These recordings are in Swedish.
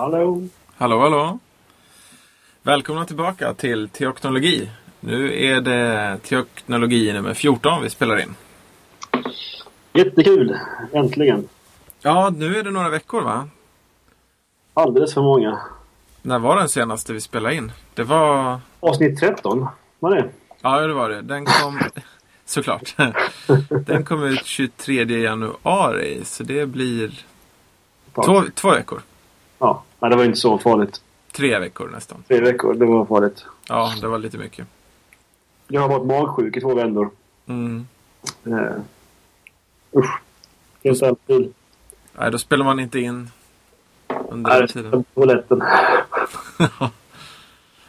Hallå! Hallå, hallå! Välkomna tillbaka till Teoknologi. Nu är det Teoknologi nummer 14 vi spelar in. Jättekul! Äntligen! Ja, nu är det några veckor va? Alldeles för många. När var den senaste vi spelade in? Det var... Avsnitt 13 var det. Ja, det var det. Den kom... Såklart. Den kom ut 23 januari, så det blir två, två veckor. Ja, det var inte så farligt. Tre veckor nästan. Tre veckor, det var farligt. Ja, det var lite mycket. Jag har varit magsjuk i två vändor. Mm. Uh, usch. Helt alltid. Nej, då spelar man inte in under Nej, den tiden. toaletten.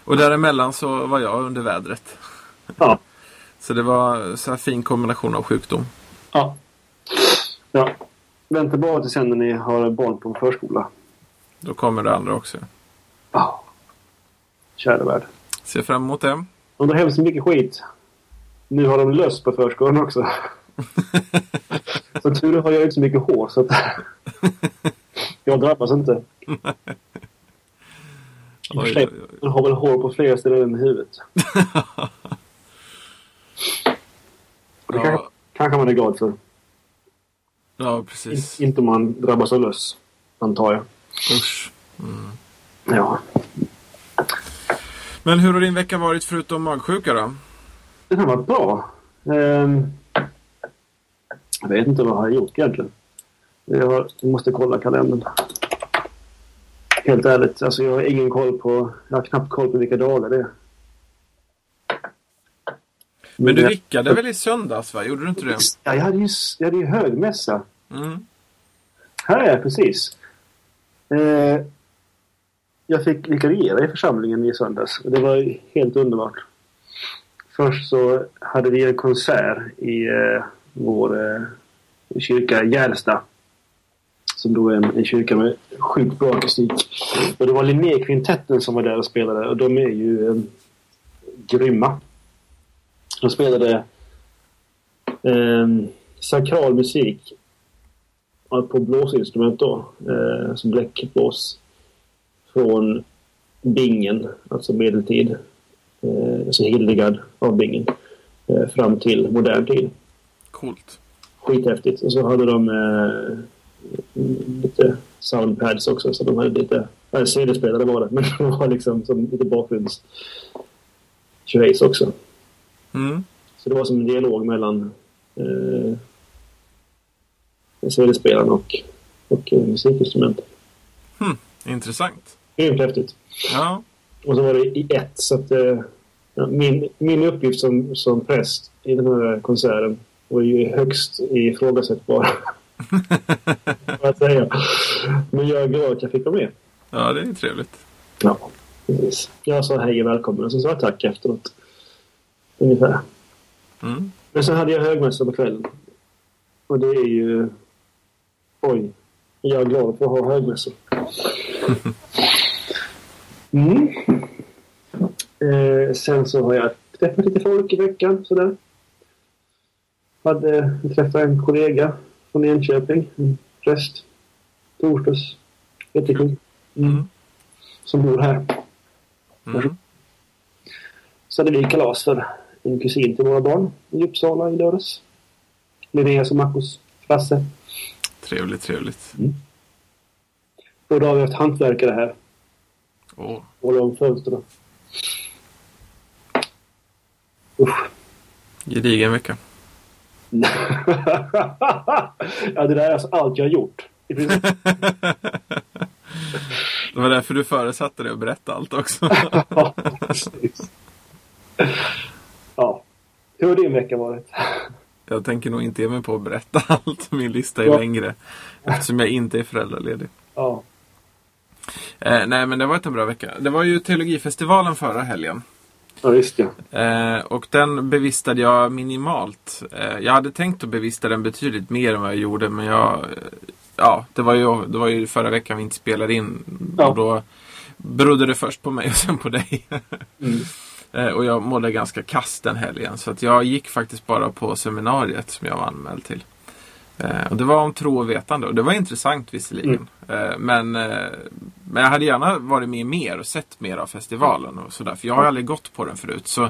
Och däremellan så var jag under vädret. Ja. Så det var så här fin kombination av sjukdom. Ja. Ja. Vänta bara till sen när ni har barn på en förskola. Då kommer det andra också. Ja. Kära värld. Ser fram emot det. De drar hem så mycket skit. Nu har de löst på förskolan också. så tur har jag inte så mycket hår så att jag drabbas inte. Oj, oj, oj. Man har väl hår på flera ställen än huvudet. Och det Ja. kanske, kanske man är glad för. Ja, precis. In, inte om man drabbas av löss, antar jag. Usch. Ja. Men hur har din vecka varit förutom magsjuka då? Det har varit bra. Ehm, jag vet inte vad jag har gjort egentligen. Jag, måste kolla kalendern. Helt ärligt, alltså jag har ingen koll på... Jag har knappt koll på vilka dagar det är. Men du vickade väl i söndags va? Gjorde du inte det? Ja, jag hade ju, jag hade ju högmässa. Mm. Här är jag precis. Eh, jag fick vikariera i församlingen i söndags och det var helt underbart. Först så hade vi en konsert i eh, vår eh, kyrka Gärsta. Som då är en, en kyrka med sjukt bra akustik. Och det var Linnékvintetten som var där och spelade och de är ju eh, grymma. De spelade eh, sakral musik på blåsinstrument då, eh, som bläckblås. Från Bingen, alltså medeltid. Eh, alltså Hildegard av Bingen. Eh, fram till modern tid. Coolt. Skithäftigt. Och så hade de eh, lite soundpads också. Så de hade lite... Nej, CD-spelare var det, men det var liksom som lite bakgrunds också. Mm. Så det var som en dialog mellan eh, CD-spelaren och, och eh, musikinstrumenten. Intressant. Grymt häftigt. Ja. Och så var det i ett så att eh, ja, min, min uppgift som, som präst i den här konserten var ju högst ifrågasättbar. Jag säga. Men jag är glad att jag fick vara med. ja, det är trevligt. Ja, precis. Jag sa hej och välkommen och så sa jag tack efteråt. Ungefär. Mm. Men sen hade jag högmässa på kvällen. Och det är ju... Oj. Jag är glad för att ha högmässor. Mm. Eh, sen så har jag träffat lite folk i veckan. Sådär. Hade träffat en kollega från Enköping. En präst. Torsdags. Jättekul. Mm. Som bor här. Mm. Så hade vi kalas för en kusin till våra barn i Uppsala i lördags. Linneas och Marcos Frasse. Trevligt, trevligt. Och då har vi haft hantverkare här. Åh. Hålla om fönstren. Usch. Gedigen vecka. ja, det där är alltså allt jag har gjort. Det var därför du föresatte dig att berätta allt också. ja, precis. Ja. Hur har din vecka varit? Jag tänker nog inte ge mig på att berätta allt. Min lista är Ja. längre. Eftersom jag inte är föräldraledig. Ja. Eh, nej, men det var en bra vecka. Det var ju Teologifestivalen förra helgen. Ja, visst ja. Eh, och den bevistade jag minimalt. Eh, jag hade tänkt att bevista den betydligt mer än vad jag gjorde. Men jag... Eh, ja, det var, ju, det var ju förra veckan vi inte spelade in. Ja. Och då berodde det först på mig och sen på dig. Mm. Eh, och jag mådde ganska kast den helgen. Så att jag gick faktiskt bara på seminariet som jag var anmäld till. Eh, och det var om tro och vetande och det var intressant visserligen. Eh, men, men jag hade gärna varit med mer och sett mer av festivalen och sådär. För jag har aldrig gått på den förut. Så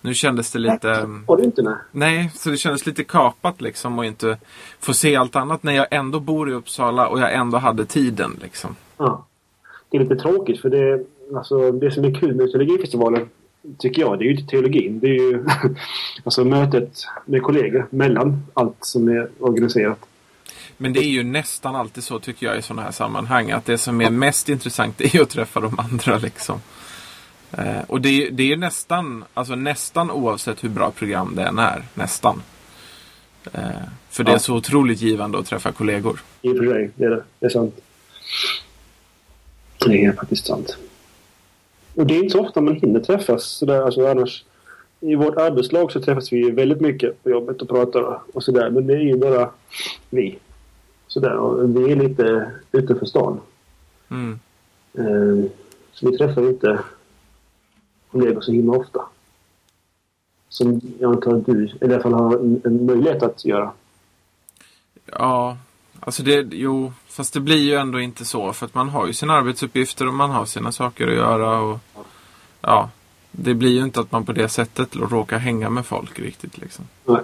nu kändes det lite... Har du inte? Nej. Nej, så det kändes lite kapat liksom och inte få se allt annat när jag ändå bor i Uppsala och jag ändå hade tiden liksom. Ja. Det är lite tråkigt för det, alltså, det som är kul med Teologifestivalen tycker jag, det är ju inte teologin. Det är ju alltså mötet med kollegor mellan allt som är organiserat. Men det är ju nästan alltid så tycker jag i sådana här sammanhang att det som är mest intressant är att träffa de andra liksom. Eh, och det, är- det är nästan, alltså nästan oavsett hur bra program det än är. Nästan. Eh, för det är Ja. så otroligt givande att träffa kollegor. I och för sig, det är det. Det är sant. Det är faktiskt sant. Och det är inte så ofta man hinner träffas sådär, alltså annars. I vårt arbetslag så träffas vi väldigt mycket på jobbet och pratar och sådär. Men det är ju bara vi. Sådär, och vi är lite utanför stan. Mm. Eh, Så vi träffar inte kollegor så himla ofta. Som jag antar att du i alla fall har en, en möjlighet att göra. Ja, alltså det, jo, fast det blir ju ändå inte så för att man har ju sina arbetsuppgifter och man har sina saker att göra och ja, det blir ju inte att man på det sättet råkar hänga med folk riktigt liksom. Nej.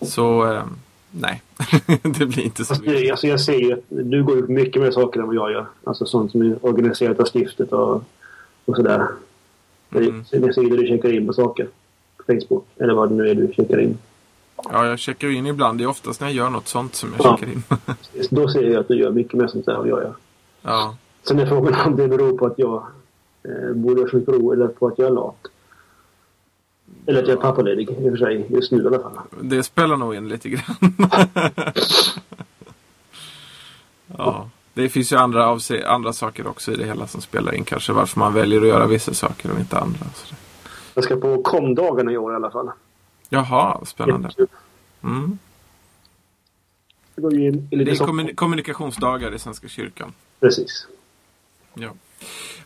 Så, eh, nej, det blir inte så det, alltså jag ser ju att du går ut mycket mer saker än vad jag gör. Alltså sånt som är organiserat av stiftet och, och sådär. Mm. Det är sidor du checkar in på saker. På Facebook. Eller vad det nu är du checkar in. Ja, jag checkar in ibland. Det är oftast när jag gör något sånt som jag Ja. checkar in. Då ser jag att du gör mycket mer sånt där än vad jag gör. ja. Sen är frågan om det beror på att jag eh, borde ha försökt ro eller på att jag är lat. Eller att jag är pappaledig i och för sig. Just nu i alla fall. Det spelar nog in lite grann. ja, det finns ju andra, avse- andra saker också i det hela som spelar in kanske. Varför man väljer att göra vissa saker och inte andra. Så det- Jag ska på komdagarna i år i alla fall. Jaha, spännande. Mm. Det Det är kommun- kommunikationsdagar i Svenska kyrkan. Precis. Ja.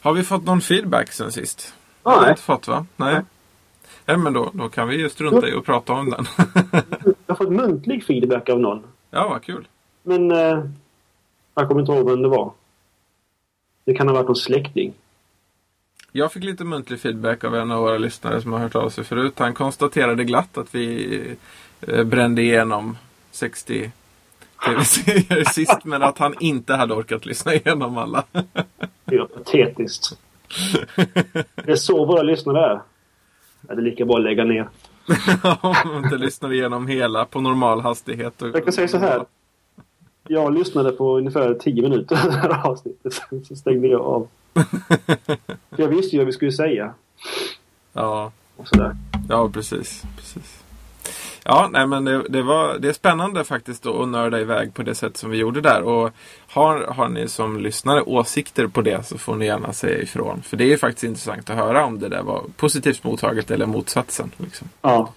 Har vi fått någon feedback sen sist? Har Nej. inte fått va? Nej. Nej. Nej, men då, då kan vi ju strunta i att prata om den. Jag har fått muntlig feedback av någon. ja, vad kul. Men eh, jag kommer inte ihåg vem det var. Det kan ha varit någon släkting. Jag fick lite muntlig feedback av en av våra lyssnare som har hört av sig förut. Han konstaterade glatt att vi eh, brände igenom 60 tv-serier sist men att han inte hade orkat lyssna igenom alla. Det är patetiskt. Det är så våra lyssnare är. Det är lika bra att lägga ner. Om man inte lyssnar igenom hela på normal hastighet. Och... Jag kan säga så här. Jag lyssnade på ungefär 10 minuter av det här avsnittet. Så stängde jag av. För jag visste ju vad vi skulle säga. Ja, Och sådär. ja precis. precis. Ja, nej men det, det, var, det är spännande faktiskt att nörda iväg på det sätt som vi gjorde där. Och har, har ni som lyssnare åsikter på det så får ni gärna säga ifrån. För det är faktiskt intressant att höra om det där var positivt mottaget eller motsatsen. Liksom. Ja.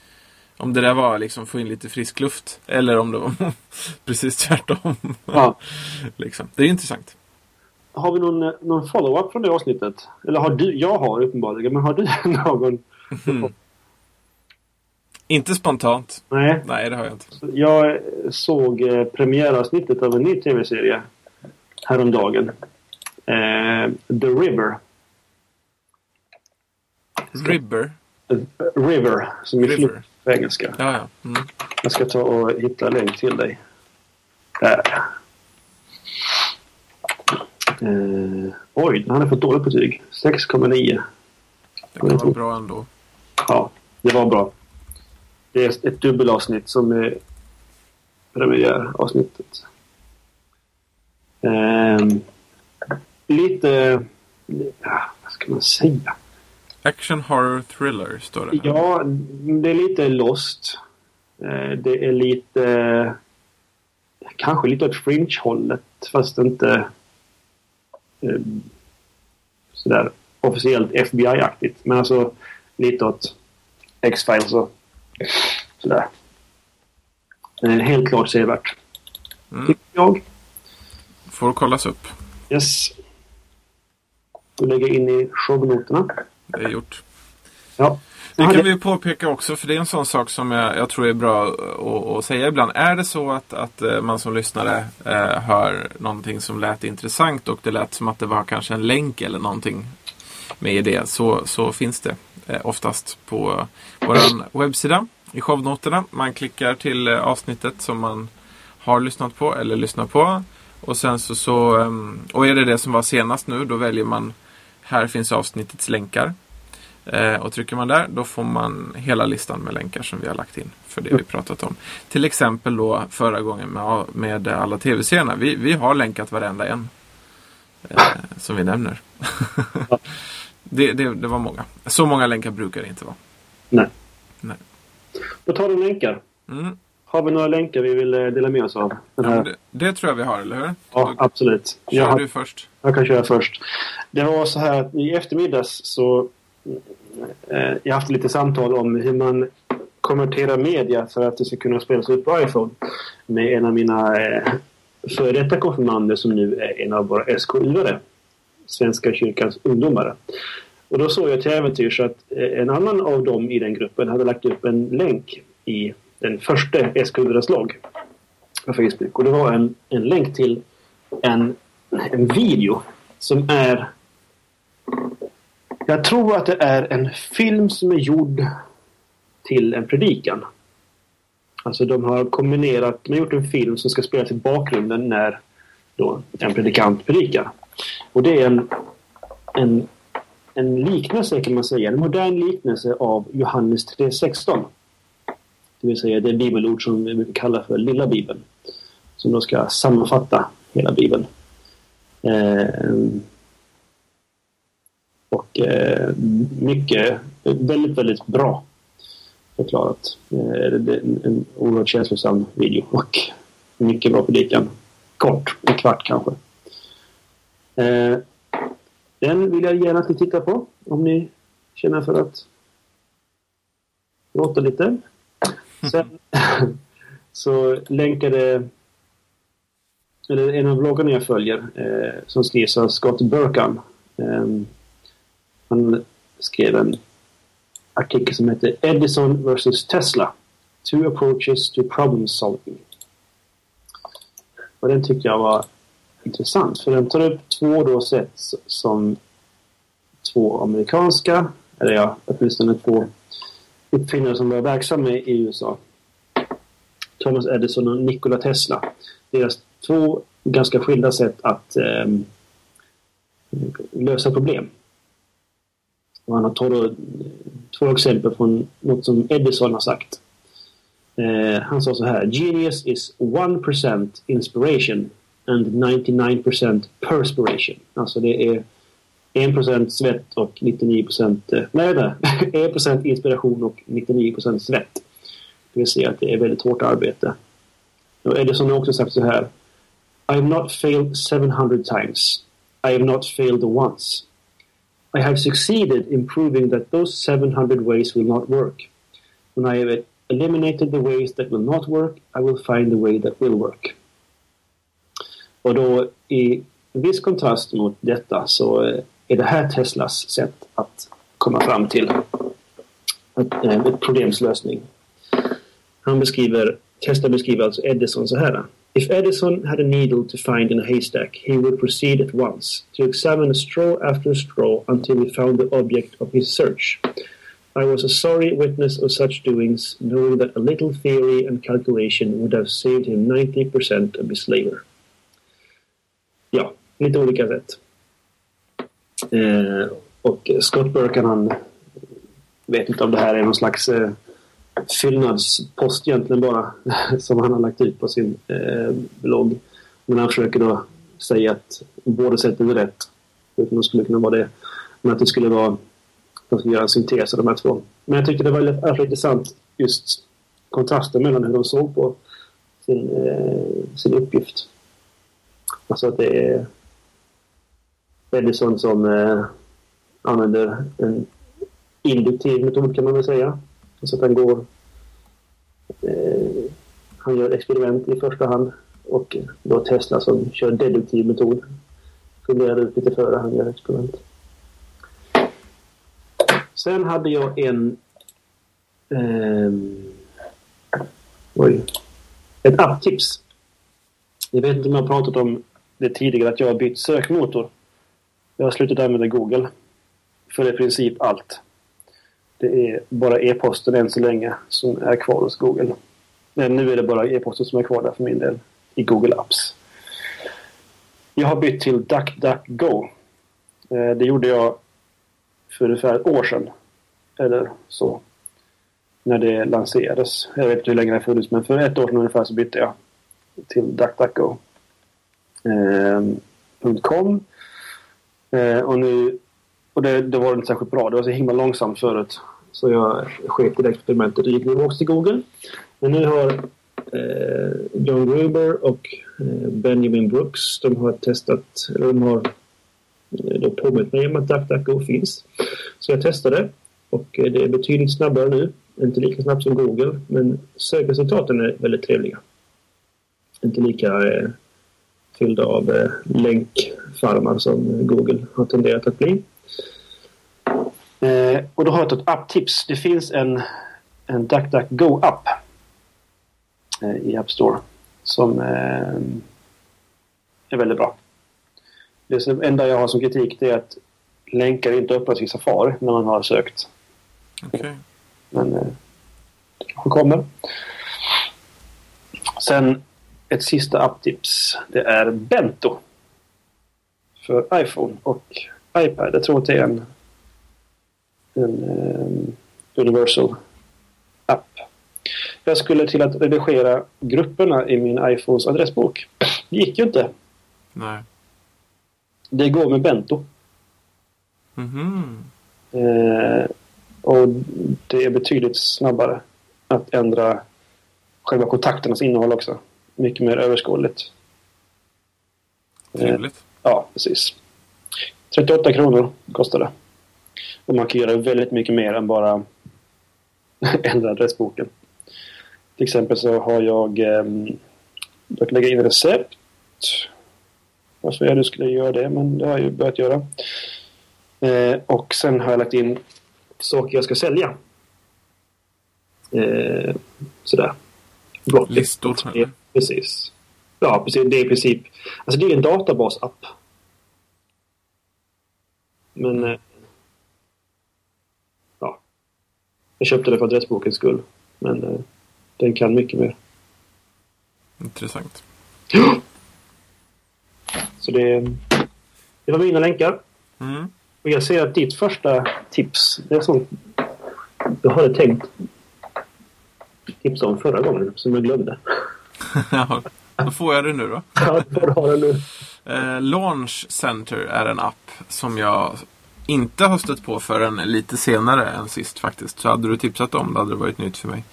Om det där var liksom få in lite frisk luft. Eller om det var precis tvärtom. ja. liksom. Det är intressant. Har vi någon, någon follow-up från det avsnittet? Eller har du? Jag har uppenbarligen. Men har du någon? Inte spontant. Nej. Nej, det har jag inte. Jag såg eh, premiäravsnittet av en ny tv-serie häromdagen. Eh, The River. Ribber. Eh, River, som är River. på engelska. Ja, ja. Mm. Jag ska ta och hitta länk till dig. Där. Eh, oj, den hade fått dåligt betyg. 6,9. Det kan vara bra ändå. Ja, det var bra. Det är ett dubbelavsnitt som är premiäravsnittet. Ehm, lite... Ja, vad ska man säga? Action Horror Thriller står det. här. Ja, det är lite Lost. Eh, Det är lite... Kanske lite åt Fringe-hållet fast inte eh, sådär officiellt FBI-aktigt. Men alltså lite åt X-Files och sådär. Eh, Helt klart sevärt. Mm. Jag. Får kollas upp. Yes. Du lägger in i shownoterna. Det är gjort. Ja. Det kan vi påpeka också, för det är en sån sak som jag, jag tror är bra att, att säga ibland. Är det så att, att eh, man som lyssnare eh, hör någonting som lät intressant och det lät som att det var kanske en länk eller någonting med i det, så, så finns det eh, oftast på vår webbsida i shownoterna. Man klickar till eh, avsnittet som man har lyssnat på eller lyssnar på. Och sen så, så ehm, och är det det som var senast nu, då väljer man här finns avsnittets länkar. Eh, och trycker man där, då får man hela listan med länkar som vi har lagt in för det vi pratat om. Till exempel då förra gången med, med alla tv-serierna. Vi, vi har länkat varenda en som vi nämner. det, det, det var många. Så många länkar brukar det inte vara. Nej. Nej. På tal om länkar. Mm. Har vi några länkar vi vill eh, dela med oss av? Ja, det, det tror jag vi har, eller hur? Ja, Då absolut. kör Jag, du först. jag kan köra först. Det var så här att i eftermiddags så... Eh, jag haft lite samtal om hur man konverterar media för att det ska kunna spelas upp på iPhone. Med en av mina eh, före detta konfirmander som nu är en av våra SKU-are. Svenska kyrkans ungdomar. Och då såg jag till äventyrs att eh, en annan av dem i den gruppen hade lagt upp en länk i den första Eskilstunas logg på Facebook. Och det var en, en länk till en, en video som är... Jag tror att det är en film som är gjord till en predikan. Alltså de har kombinerat, de har gjort en film som ska spelas i bakgrunden när då en predikant predikar. Och det är en, en, en liknelse kan man säga, en modern liknelse av Johannes 3.16. Det vill säga det bibelord som vi brukar kalla för lilla bibeln. Som då ska sammanfatta hela bibeln. Eh, och eh, mycket, väldigt, väldigt bra förklarat. Eh, det är en, en oerhört känslosam video och mycket bra predikan. Kort, en kvart kanske. Eh, den vill jag gärna att ni tittar på om ni känner för att gråta lite. Sen så länkade eller en av bloggarna jag följer eh, som skrivs av Scott Burkham. Eh, han skrev en artikel som heter Edison vs Tesla. Two approaches to problem solving. Och den tyckte jag var intressant för den tar upp två då sätt som två amerikanska, eller ja, åtminstone två uppfinnare som var verksamma i USA. Thomas Edison och Nikola Tesla. Deras två ganska skilda sätt att eh, lösa problem. Och han tar då, två exempel från något som Edison har sagt. Eh, han sa så här. Genius is 1% inspiration and 99% perspiration. Alltså det är 1% svett och 99% eh, nej, nej, 1% inspiration och 99% svett. Det vill säga att det är väldigt hårt arbete. Och Edison har också sagt så här. I have not failed 700 times. I have not failed once. I have succeeded in proving that those 700 ways will not work. When I have eliminated the ways that will not work, I will find the way that will work. Och då i viss kontrast mot detta så eh, är det här Teslas sätt att komma fram till ett, eh, ett problemslösning. Han beskriver, Tesla beskriver alltså Edison så här. If Edison had a needle to find in a haystack, he would proceed at once to examine straw after straw until he found the object of his search. I was a sorry witness of such doings, knowing that a little theory and calculation would have saved him 90% of his labor. Ja, lite olika sätt. Eh, och Scott Burkan han vet inte om det här är någon slags eh, fyllnadspost egentligen bara som han har lagt ut på sin eh, blogg. Men han försöker då säga att båda sätten är rätt. Utan det skulle kunna vara det. Men att det skulle vara de skulle göra en syntes av de här två. Men jag tyckte det var lite alltså, intressant just kontrasten mellan hur de såg på sin, eh, sin uppgift. Alltså att det är Edison som eh, använder en induktiv metod kan man väl säga. Så att han går... Eh, han gör experiment i första hand och då Tesla som kör deduktiv metod. Funderar ut lite före han gör experiment. Sen hade jag en Eh, oj. Ett apptips. Jag vet inte om jag har pratat om det tidigare att jag har bytt sökmotor. Jag har slutat använda Google. För i princip allt. Det är bara e-posten än så länge som är kvar hos Google. Men nu är det bara e-posten som är kvar där för min del. I Google Apps. Jag har bytt till DuckDuckGo. Eh, det gjorde jag för ungefär ett år sedan. Eller så. När det lanserades. Jag vet inte hur länge det har funnits men för ett år sedan ungefär så bytte jag till DuckDuckGo. Eh, .com. Eh, och nu och det, det, var inte särskilt bra. Det var så himla långsamt förut. Så jag sket i det experimentet och gick tillbaka till Google. Men nu har eh, John Gruber och eh, Benjamin Brooks de har testat, eller de har eh, då påmint mig om att DuckDuckGo finns. Så jag testade och eh, det är betydligt snabbare nu. Inte lika snabbt som Google men sökresultaten är väldigt trevliga. Inte lika eh, fyllda av eh, länkfarmar som Google har tenderat att bli. Eh, och då har jag ett apptips. Det finns en, en DuckDuckGo-app eh, i App Store som eh, är väldigt bra. Det enda jag har som kritik är att länkar inte öppnas i Safari när man har sökt. Okay. Men eh, det kanske kommer. Sen ett sista apptips. Det är Bento. För iPhone och iPad. Jag tror att det är en en um, Universal app. Jag skulle till att redigera grupperna i min iPhones adressbok. Det gick ju inte. Nej. Det går med Bento. Mm -hmm. eh, och det är betydligt snabbare att ändra själva kontakternas innehåll också. Mycket mer överskådligt. Trevligt. Eh, ja, precis. 38 kronor kostar det. Och man kan göra väldigt mycket mer än bara ändra adressboken. Till exempel så har jag... Eh, jag kan lägga in recept. Varför jag nu skulle göra det, men det har jag ju börjat göra. Eh, och sen har jag lagt in saker jag ska sälja. Eh, sådär. Blott. Listor? Ja, precis. Ja, precis. Det är i princip... Alltså det är en databasapp. Men eh, Jag köpte det för adressbokens skull. Men eh, den kan mycket mer. Intressant. Så det, det var mina länkar. Mm. Och jag ser att ditt första tips, det är sånt jag hade tänkt tipsa om förra gången som jag glömde. ja, då får jag det nu då. ja, då får du ha det nu. Eh, Launch Center är en app som jag inte har stött på förrän lite senare än sist faktiskt. Så hade du tipsat om det hade det varit nytt för mig.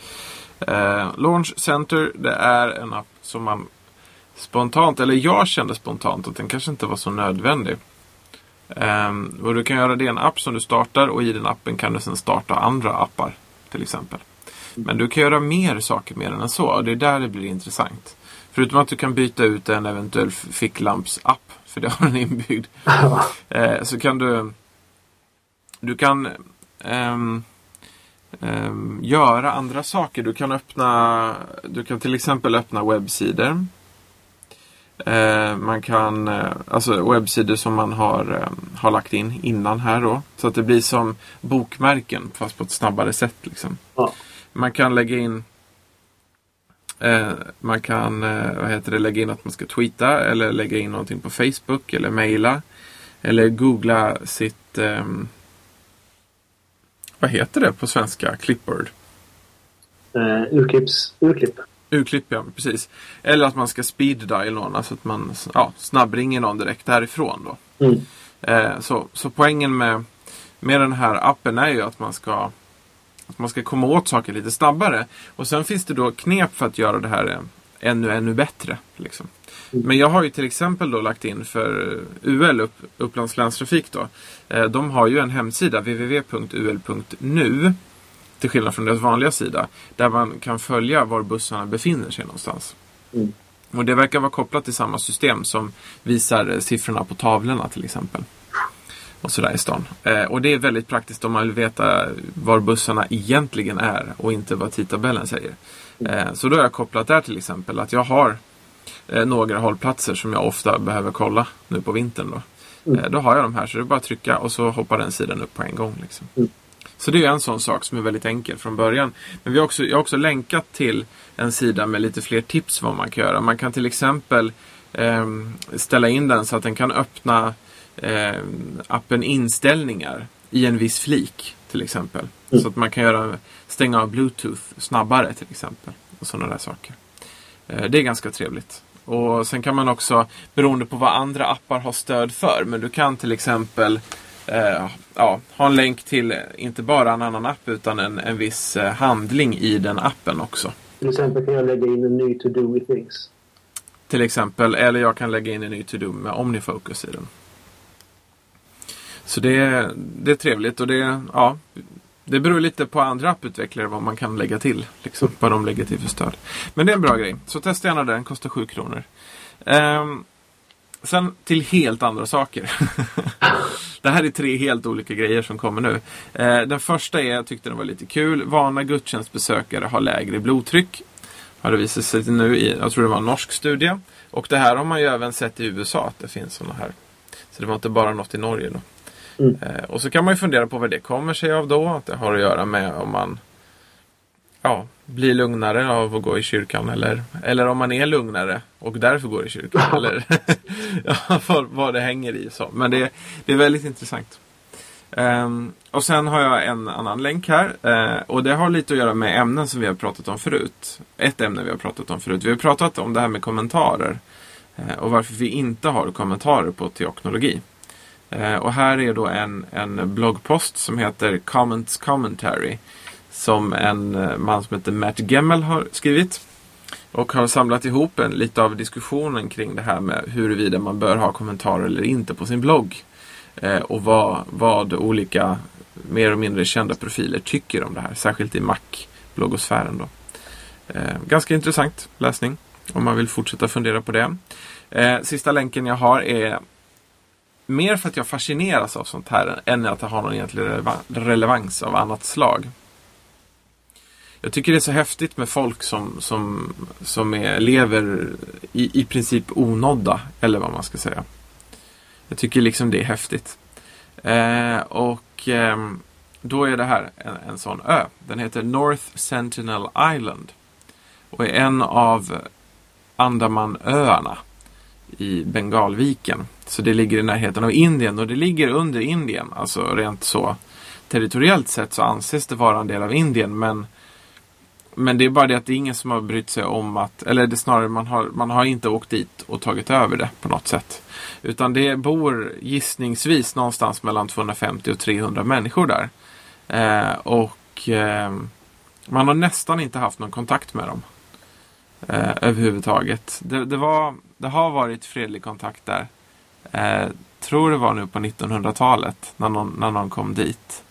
Eh, Launch Center, det är en app som man spontant, eller jag kände spontant att den kanske inte var så nödvändig. Eh, och du kan göra det i en app som du startar och i den appen kan du sedan starta andra appar. Till exempel. Men du kan göra mer saker med den än så och det är där det blir intressant. Förutom att du kan byta ut en eventuell ficklampsapp, för det har den inbyggd. eh, så kan du du kan um, um, göra andra saker. Du kan öppna Du kan till exempel öppna webbsidor. Uh, man kan, uh, alltså webbsidor som man har, uh, har lagt in innan här då. Så att det blir som bokmärken fast på ett snabbare sätt. Liksom. Ja. Man kan lägga in man kan vad heter det, lägga in att man ska tweeta eller lägga in någonting på Facebook eller mejla. Eller googla sitt um, vad heter det på svenska? Clipboard? Uh, urklipps, urklipp. Urklipp, ja. Precis. Eller att man ska speed dial någon. Alltså att man ja, snabbringer någon direkt därifrån. Då. Mm. Eh, så, så poängen med, med den här appen är ju att man ska att man ska komma åt saker lite snabbare. Och sen finns det då knep för att göra det här eh, ännu, ännu bättre. Liksom. Men jag har ju till exempel då lagt in för UL, upp, Upplands länstrafik då. Eh, de har ju en hemsida, www.ul.nu. Till skillnad från deras vanliga sida. Där man kan följa var bussarna befinner sig någonstans. Mm. Och det verkar vara kopplat till samma system som visar siffrorna på tavlorna till exempel. Och sådär i stan. Eh, och det är väldigt praktiskt om man vill veta var bussarna egentligen är och inte vad tidtabellen säger. Eh, så då har jag kopplat där till exempel att jag har eh, några hållplatser som jag ofta behöver kolla nu på vintern. Då. Mm. Eh, då har jag de här så det är bara att trycka och så hoppar den sidan upp på en gång. Liksom. Mm. Så det är en sån sak som är väldigt enkel från början. Men vi har också, jag har också länkat till en sida med lite fler tips vad man kan göra. Man kan till exempel eh, ställa in den så att den kan öppna eh, appen inställningar i en viss flik till exempel. Mm. Så att man kan göra, stänga av Bluetooth snabbare till exempel. Och sådana där saker. Eh, det är ganska trevligt. Och sen kan man också, beroende på vad andra appar har stöd för, men du kan till exempel eh, ja, ha en länk till inte bara en annan app utan en, en viss eh, handling i den appen också. Till exempel kan jag lägga in en ny to-do with things. Till exempel, eller jag kan lägga in en ny to-do med OmniFocus i den. Så det, det är trevligt och det, ja, det beror lite på andra apputvecklare vad man kan lägga till. Liksom, vad de lägger till för stöd. Men det är en bra grej. Så testa gärna den, kostar 7 kronor. Um, sen till helt andra saker. det här är tre helt olika grejer som kommer nu. Uh, den första är, jag tyckte den var lite kul. Vana gudstjänstbesökare har lägre blodtryck. Har det visat sig nu i, jag tror det var en norsk studie. Och det här har man ju även sett i USA att det finns sådana här. Så det var inte bara något i Norge då. Mm. Eh, och så kan man ju fundera på vad det kommer sig av då. Att det har att göra med om man ja, blir lugnare av att gå i kyrkan. Eller, eller om man är lugnare och därför går i kyrkan. eller ja, vad, det hänger i. Så. Men det, det är väldigt intressant. Ehm, och sen har jag en annan länk här. Eh, och det har lite att göra med ämnen som vi har pratat om förut. Ett ämne vi har pratat om förut. Vi har pratat om det här med kommentarer. Eh, och varför vi inte har kommentarer på teoknologi. Eh, och här är då en, en bloggpost som heter Comments Commentary. Som en eh, man som heter Matt Gemmel har skrivit. Och har samlat ihop en, lite av diskussionen kring det här med huruvida man bör ha kommentarer eller inte på sin blogg. Eh, och vad, vad olika mer och mindre kända profiler tycker om det här. Särskilt i Mac-bloggosfären. Då. Eh, ganska intressant läsning om man vill fortsätta fundera på det. Eh, sista länken jag har är mer för att jag fascineras av sånt här än att det har någon egentlig relevans av annat slag. Jag tycker det är så häftigt med folk som, som, som är, lever i, i princip onådda, eller vad man ska säga. Jag tycker liksom det är häftigt. Eh, och eh, då är det här en, en sån ö. Den heter North Sentinel Island. Och är en av Andamanöarna i Bengalviken. Så det ligger i närheten av Indien och det ligger under Indien. Alltså rent så territoriellt sett så anses det vara en del av Indien. Men, men det är bara det att det är ingen som har brytt sig om att, eller det snarare man har, man har inte åkt dit och tagit över det på något sätt. Utan det bor gissningsvis någonstans mellan 250 och 300 människor där. Eh, och eh, man har nästan inte haft någon kontakt med dem. Eh, överhuvudtaget. Det, det, var, det har varit fredlig kontakt där. Eh, tror det var nu på 1900-talet när någon, när någon kom dit.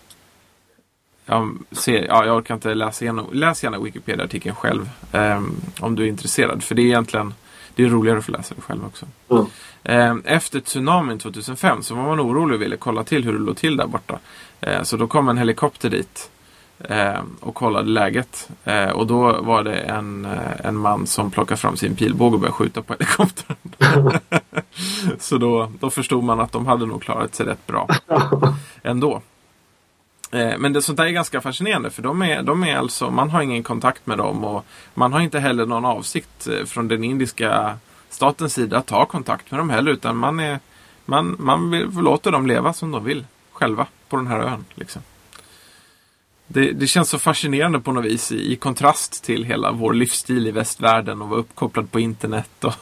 Jag, ser, ja, jag orkar inte läsa igenom. Läs gärna Wikipedia-artikeln själv. Eh, om du är intresserad. För det är egentligen det är roligare att få läsa det själv också. Mm. Eh, Efter tsunamin 2005 så var man orolig och ville kolla till hur det låg till där borta. Eh, Så då kom en helikopter dit eh, och kollade läget. Eh, Och då var det en, eh, en man som plockade fram sin pilbåge och började skjuta på helikoptern. så då, då förstod man att de hade nog klarat sig rätt bra ändå. Eh, Men det, sånt där är ganska fascinerande för de är, de är alltså, man har ingen kontakt med dem och man har inte heller någon avsikt eh, från den indiska statens sida att ta kontakt med dem heller utan man, är, man, man vill, låter dem leva som de vill själva på den här ön. Liksom. Det, det känns så fascinerande på något vis i, i kontrast till hela vår livsstil i västvärlden och vara uppkopplad på internet. Och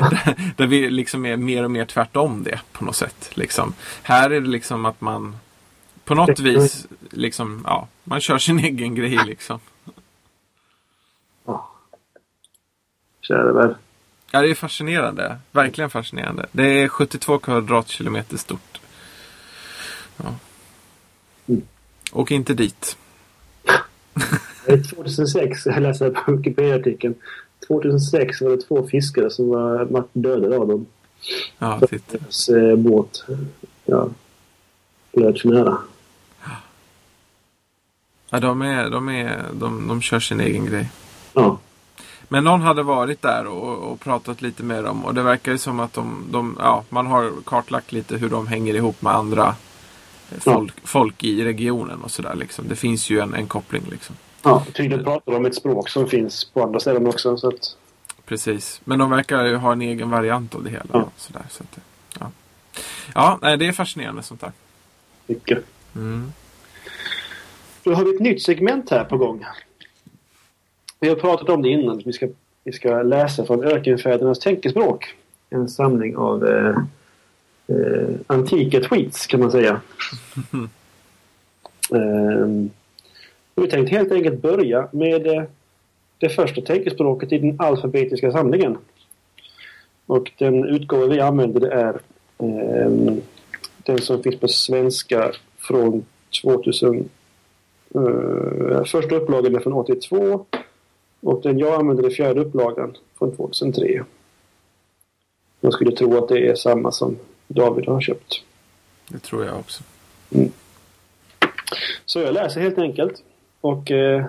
där, där vi liksom är mer och mer tvärtom det på något sätt. Liksom. Här är det liksom att man på något vis liksom, ja, man kör sin egen grej liksom. Ja. Kära värld. Ja, det är fascinerande. Verkligen fascinerande. Det är 72 kvadratkilometer stort. Ja. Mm. Och inte dit. Eh, 2006, jag läste på Wikipedia-artikeln. 2006 var det två fiskare som var dödade av dem. Ja, titta. Deras eh, båt. Ja. flöt för nära. Ja, de, är, de, är, de, de kör sin egen grej. Ja. Men någon hade varit där och, och pratat lite med dem och det verkar ju som att de, de, ja, man har kartlagt lite hur de hänger ihop med andra folk, folk i regionen och sådär. Liksom. Det finns ju en, en koppling. Liksom. Ja, tydligen pratar de om ett språk som finns på andra ställen också. Så att... Precis, men de verkar ju ha en egen variant av det hela. Ja. Sådär, så att, ja, ja det är fascinerande sånt där. Mycket. Mm. Då har vi ett nytt segment här på gång. Vi har pratat om det innan. Vi ska, vi ska läsa från Ökenfädernas tänkespråk. En samling av eh, eh, antika tweets kan man säga. eh, vi tänkte helt enkelt börja med eh, det första tänkespråket i den alfabetiska samlingen. Och den utgåva vi använder det är eh, den som finns på svenska från 2000 Uh, första upplagan är från 82 och den jag använder är fjärde upplagan från 2003. Jag skulle tro att det är samma som David har köpt. Det tror jag också. Så jag läser helt enkelt. Och uh,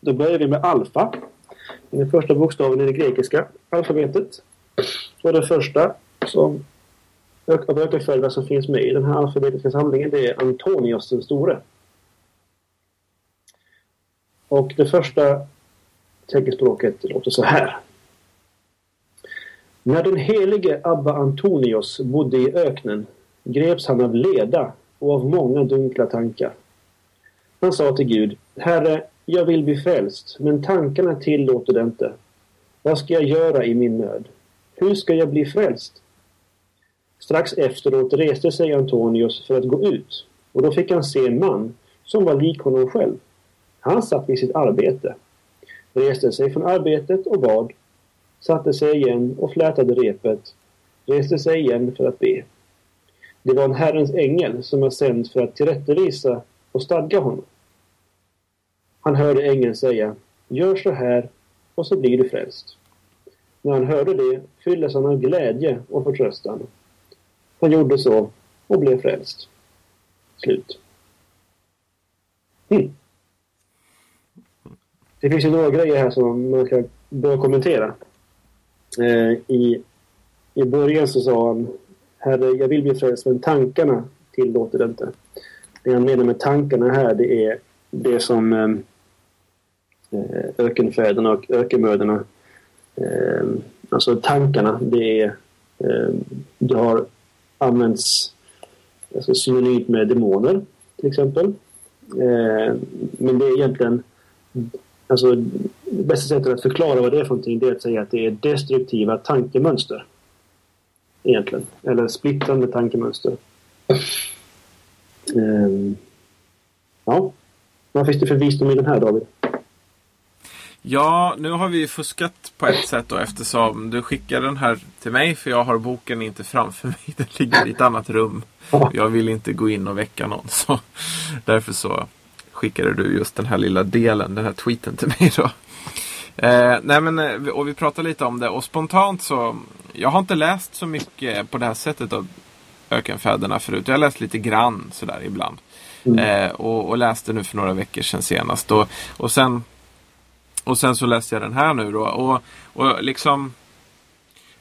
då börjar vi med alfa. Den första bokstaven i det grekiska alfabetet. Och den första som av ökenföljderna som finns med i den här alfabetiska samlingen det är Antonios den store. Och det första teckenspråket låter så här. När den helige Abba Antonios bodde i öknen greps han av leda och av många dunkla tankar. Han sa till Gud, Herre, jag vill bli frälst, men tankarna tillåter det inte. Vad ska jag göra i min nöd? Hur ska jag bli frälst? Strax efteråt reste sig Antonios för att gå ut och då fick han se en man som var lik honom själv. Han satt vid sitt arbete, reste sig från arbetet och bad, satte sig igen och flätade repet, reste sig igen för att be. Det var en Herrens ängel som var sänd för att tillrättavisa och stadga honom. Han hörde ängeln säga, gör så här och så blir du frälst. När han hörde det fylldes han av glädje och förtröstan. Han gjorde så och blev frälst. Slut. Hmm. Det finns ju några grejer här som man kan börja kommentera. Eh, i, I början så sa han Herre, jag vill bli frälst men tankarna tillåter det inte. Det han menar med tankarna här det är det som eh, eh ökenfäderna och ökenmöderna eh, alltså tankarna det är eh, det har använts alltså synonymt med demoner till exempel. Eh, men det är egentligen Alltså, det bästa sättet att förklara vad det är för någonting det är att säga att det är destruktiva tankemönster. Egentligen. Eller splittrande tankemönster. Um, ja. Vad finns det för visdom i den här David? Ja, nu har vi fuskat på ett sätt då eftersom du skickar den här till mig för jag har boken inte framför mig. Den ligger i ett annat rum. Jag vill inte gå in och väcka någon. Så därför så skickade du just den här lilla delen, den här tweeten till mig då. Eh, nej men, eh, och vi pratade lite om det och spontant så, jag har inte läst så mycket på det här sättet av Ökenfäderna förut. Jag har läst lite grann sådär ibland. Mm. Eh, och, och, läste nu för några veckor sedan senast. Och, och, sen, och sen så läste jag den här nu då. Och, och liksom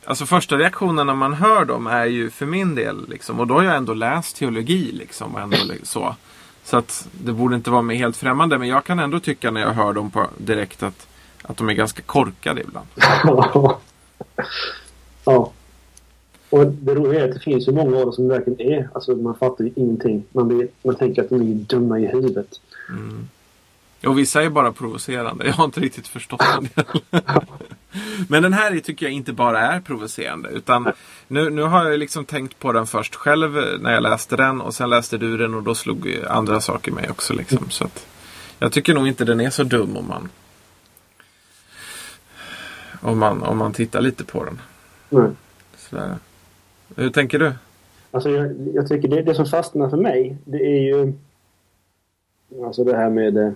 Alltså första reaktionen när man hör dem är ju för min del liksom, och då har jag ändå läst teologi liksom. Och ändå, så. Så att det borde inte vara mig helt främmande. Men jag kan ändå tycka när jag hör dem på direkt att, att de är ganska korkade ibland. ja. Och det roliga är att det finns ju många av dem som verkligen är, alltså man fattar ju ingenting. Man, blir, man tänker att de är dumma i huvudet. Mm. Och vissa är bara provocerande. Jag har inte riktigt förstått det. Men den här tycker jag inte bara är provocerande. Utan nu, nu har jag liksom tänkt på den först själv när jag läste den. Och sen läste du den och då slog andra saker mig också. Liksom. Så att jag tycker nog inte den är så dum om man om man, om man tittar lite på den. Mm. Sådär. Hur tänker du? Alltså jag, jag tycker det, det som fastnar för mig det är ju Alltså det här med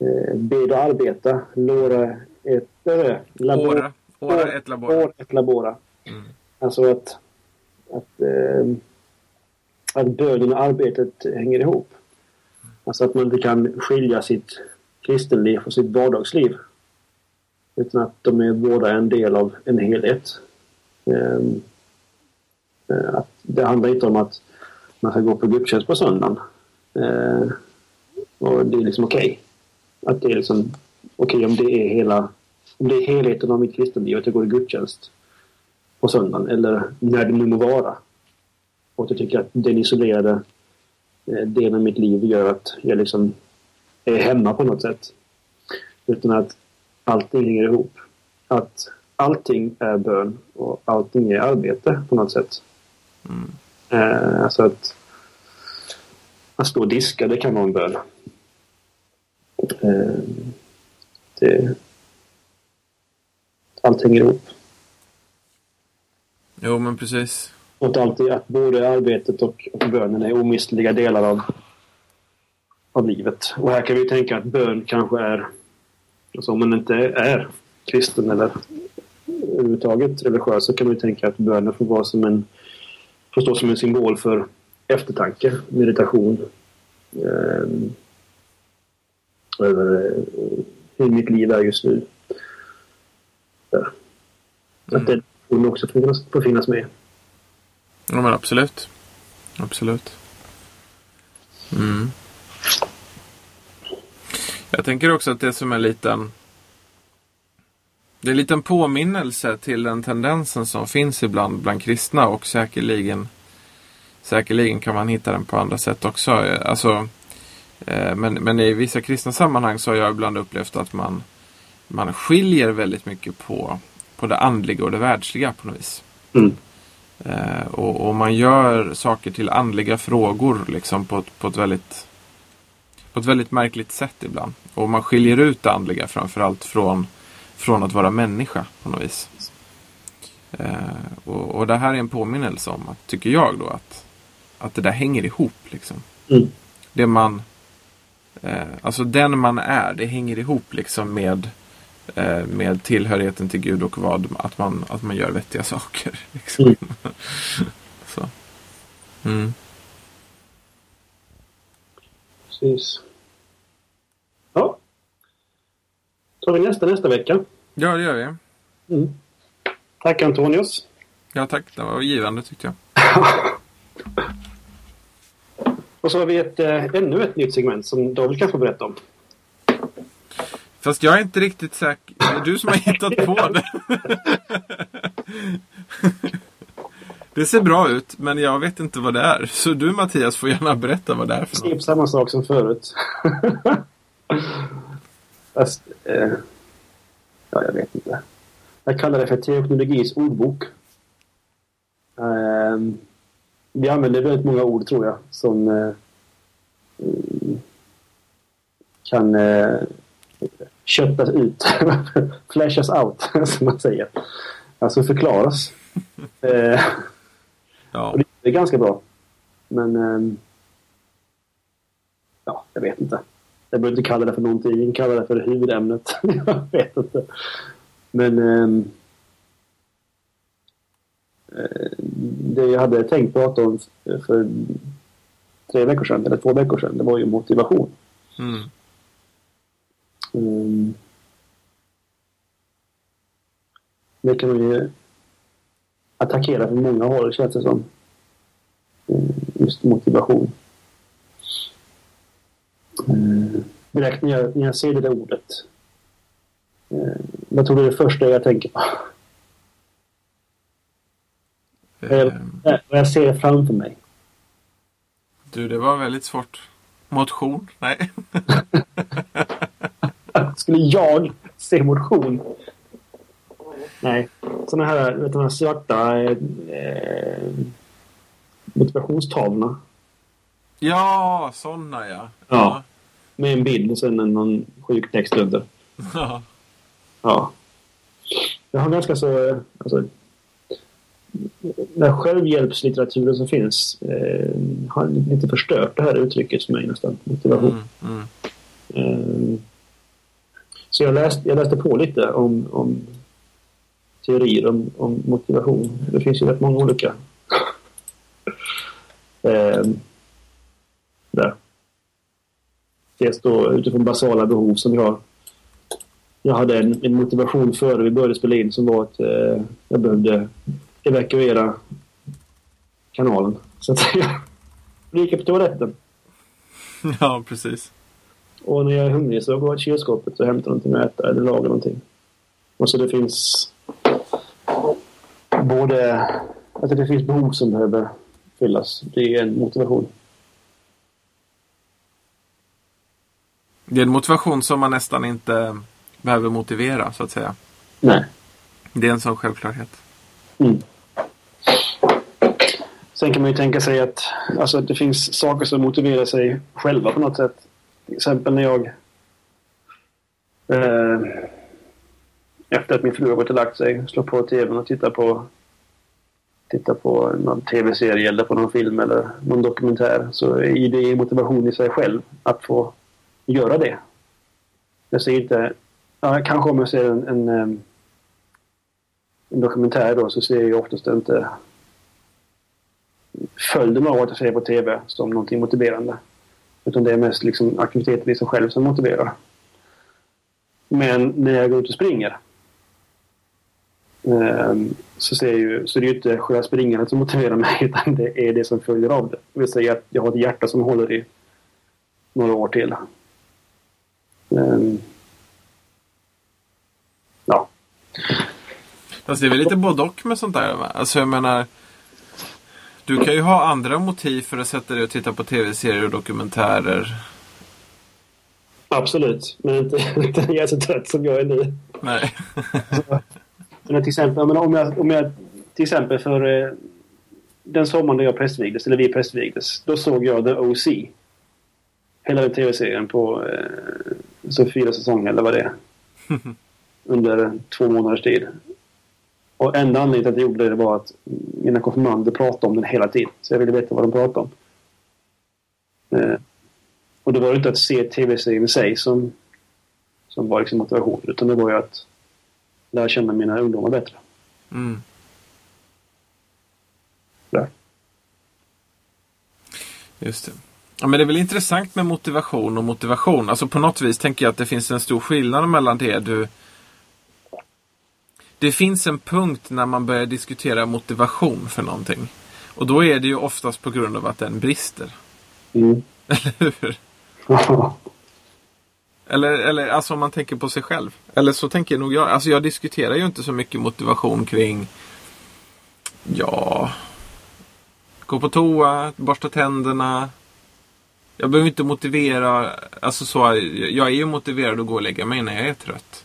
eh, bed och arbeta. Lora ett... Äh, labora. Ora ett labora. År ett labora. Mm. Alltså att... att eh, att bönen och arbetet hänger ihop. Alltså att man inte kan skilja sitt kristenliv från sitt vardagsliv. Utan att de är båda en del av en helhet. Eh, att det handlar inte om att man ska gå på gudstjänst på söndagen. Ehm, och det är liksom okej. Att det är liksom okej okay, om det är hela om det är helheten av mitt kristenliv att jag går i gudstjänst på söndagen eller när det nu må vara. Och att jag tycker att den isolerade eh, delen av mitt liv gör att jag liksom är hemma på något sätt. Utan att allting hänger ihop. Att allting är bön och allting är arbete på något sätt. Mm. Eh, alltså att, att stå och diska, det kan vara en bön. Eh, det, allt hänger ihop. Jo, men precis. Och alltid, att både arbetet och, och bönen är omistliga delar av, av livet. Och här kan vi tänka att bön kanske är, alltså om man inte är kristen eller överhuvudtaget religiös så kan man tänka att bönen får vara som en, får stå som en symbol för eftertanke, meditation. Eh, över eh, hur mitt liv är just nu. Mm. Att det borde också finnas, få finnas med. Ja men absolut. Absolut. Mm. Jag tänker också att det som är liten det är en liten påminnelse till den tendensen som finns ibland bland kristna och säkerligen Säkerligen kan man hitta den på andra sätt också. Alltså, eh, men, men i vissa kristna sammanhang så har jag ibland upplevt att man, man skiljer väldigt mycket på, på det andliga och det världsliga på något vis. Mm. Eh, och, och, man gör saker till andliga frågor liksom på, på, ett väldigt, på ett väldigt märkligt sätt ibland. Och man skiljer ut det andliga framförallt från, från att vara människa på något vis. Eh, och, och, det här är en påminnelse om, att, tycker jag då, att, att det där hänger ihop. Liksom. Mm. Det man, eh, alltså den man är, det hänger ihop liksom med Eh, med tillhörigheten till Gud och vad, att, man, att man gör vettiga saker. Liksom. Mm. Så. Mm. Precis. Ja. tar vi nästa nästa vecka. Ja, det gör vi. Mm. Tack Antonius. Ja, tack. Det var givande tyckte jag. och så har vi ett, äh, ännu ett nytt segment som David kan få berätta om. Fast jag är inte riktigt säker. Det är du som har hittat på det. Det ser bra ut, men jag vet inte vad det är. Så du Mattias får gärna berätta vad det är för något. Samma sak som förut. Fast, eh, ja, jag vet inte. Jag kallar det för teknologis ordbok. Eh, vi använder väldigt många ord, tror jag, som eh, kan eh, köttas ut. Flashas out, som man säger. Alltså förklaras. eh, ja. det är ganska bra. Men... Eh, ja, jag vet inte. Jag behöver inte kalla det för någonting. Jag kan kalla det för huvudämnet. jag vet inte. Men... Eh, det jag hade tänkt prata om för tre veckor sedan, eller två veckor sedan, det var ju motivation. Mm. Um, det kan man ju attackera från många håll känns det som. Um, just motivation. Um, direkt när jag, när jag ser det där ordet. Vad tror du det första jag tänker på? Jag, jag ser det framför mig. Du, det var väldigt svårt. Motion? Nej. Skulle jag se motion? Nej. Sådana här, vet du, svarta eh, motivationstavlorna. Ja, sådana ja. ja. Med en bild och sen en, någon sjuk text under. Ja. Ja. Jag har ganska så... Alltså, den självhjälpslitteraturen som finns eh, har lite förstört det här uttrycket för mig nästan. Motivation. Mm, mm. Eh, så jag läste, jag läste på lite om, om teorier om, om motivation. Det finns ju rätt många olika. Eh, där. Dels då utifrån basala behov som jag jag hade en, en motivation före vi började spela in som var att eh, jag behövde evakuera kanalen. Så att jag gick på toaletten. Ja, precis. Och när jag är hungrig så går jag till kylskåpet och hämtar någonting att äta eller lagar någonting. Och så det finns både att det finns behov som behöver fyllas. Det är en motivation. Det är en motivation som man nästan inte behöver motivera, så att säga. Nej. Det är en sån självklarhet. Mm. Sen kan man ju tänka sig att alltså, det finns saker som motiverar sig själva på något sätt. Till exempel när jag eh, efter att min fru har gått och lagt sig slår på tvn och tittar på tittar på någon tv-serie eller på någon film eller någon dokumentär så är det motivation i sig själv att få göra det. Jag ser inte... Ja, kanske om jag ser en, en, eh, en dokumentär då så ser jag oftast inte följden av att jag ser på tv som någonting motiverande. Utan det är mest liksom aktiviteten i sig själv som motiverar. Men när jag går ut och springer ehm, så, ser ju, så det är ju inte själva springandet som motiverar mig utan det är det som följer av det. Det vill säga att jag har ett hjärta som håller i några år till. Ehm, Um, ja. Fast det är väl lite både och med sånt där va? Alltså jag menar Du kan ju ha andra motiv för att sätta dig och titta på tv-serier och dokumentärer. Absolut, men inte, inte jag är så trött som jag är nu. Nej. Men till exempel, om, jag, om jag till exempel för eh, den sommaren då jag prästvigdes, eller vi prästvigdes, då såg jag The OC. Hela den tv-serien på eh, så fyra säsonger eller vad det är. under två månaders tid. Och enda anledningen till att jag gjorde det var att mina konfirmander pratade om den hela tiden. Så jag ville veta vad de pratade om. Eh, och det var inte att se tv-serien i sig som, som var liksom motivation. Utan det var ju att lära känna mina ungdomar bättre. Mm. Där. Just det. Ja, men det är väl intressant med motivation och motivation. Alltså på något vis tänker jag att det finns en stor skillnad mellan det du... Det finns en punkt när man börjar diskutera motivation för någonting. Och då är det ju oftast på grund av att den brister. Mm. Eller hur? Eller, eller alltså om man tänker på sig själv. Eller så tänker nog jag. Alltså jag diskuterar ju inte så mycket motivation kring Ja Gå på toa, borsta tänderna. Jag behöver inte motivera. Alltså så, jag är ju motiverad att gå och lägga mig när jag är trött.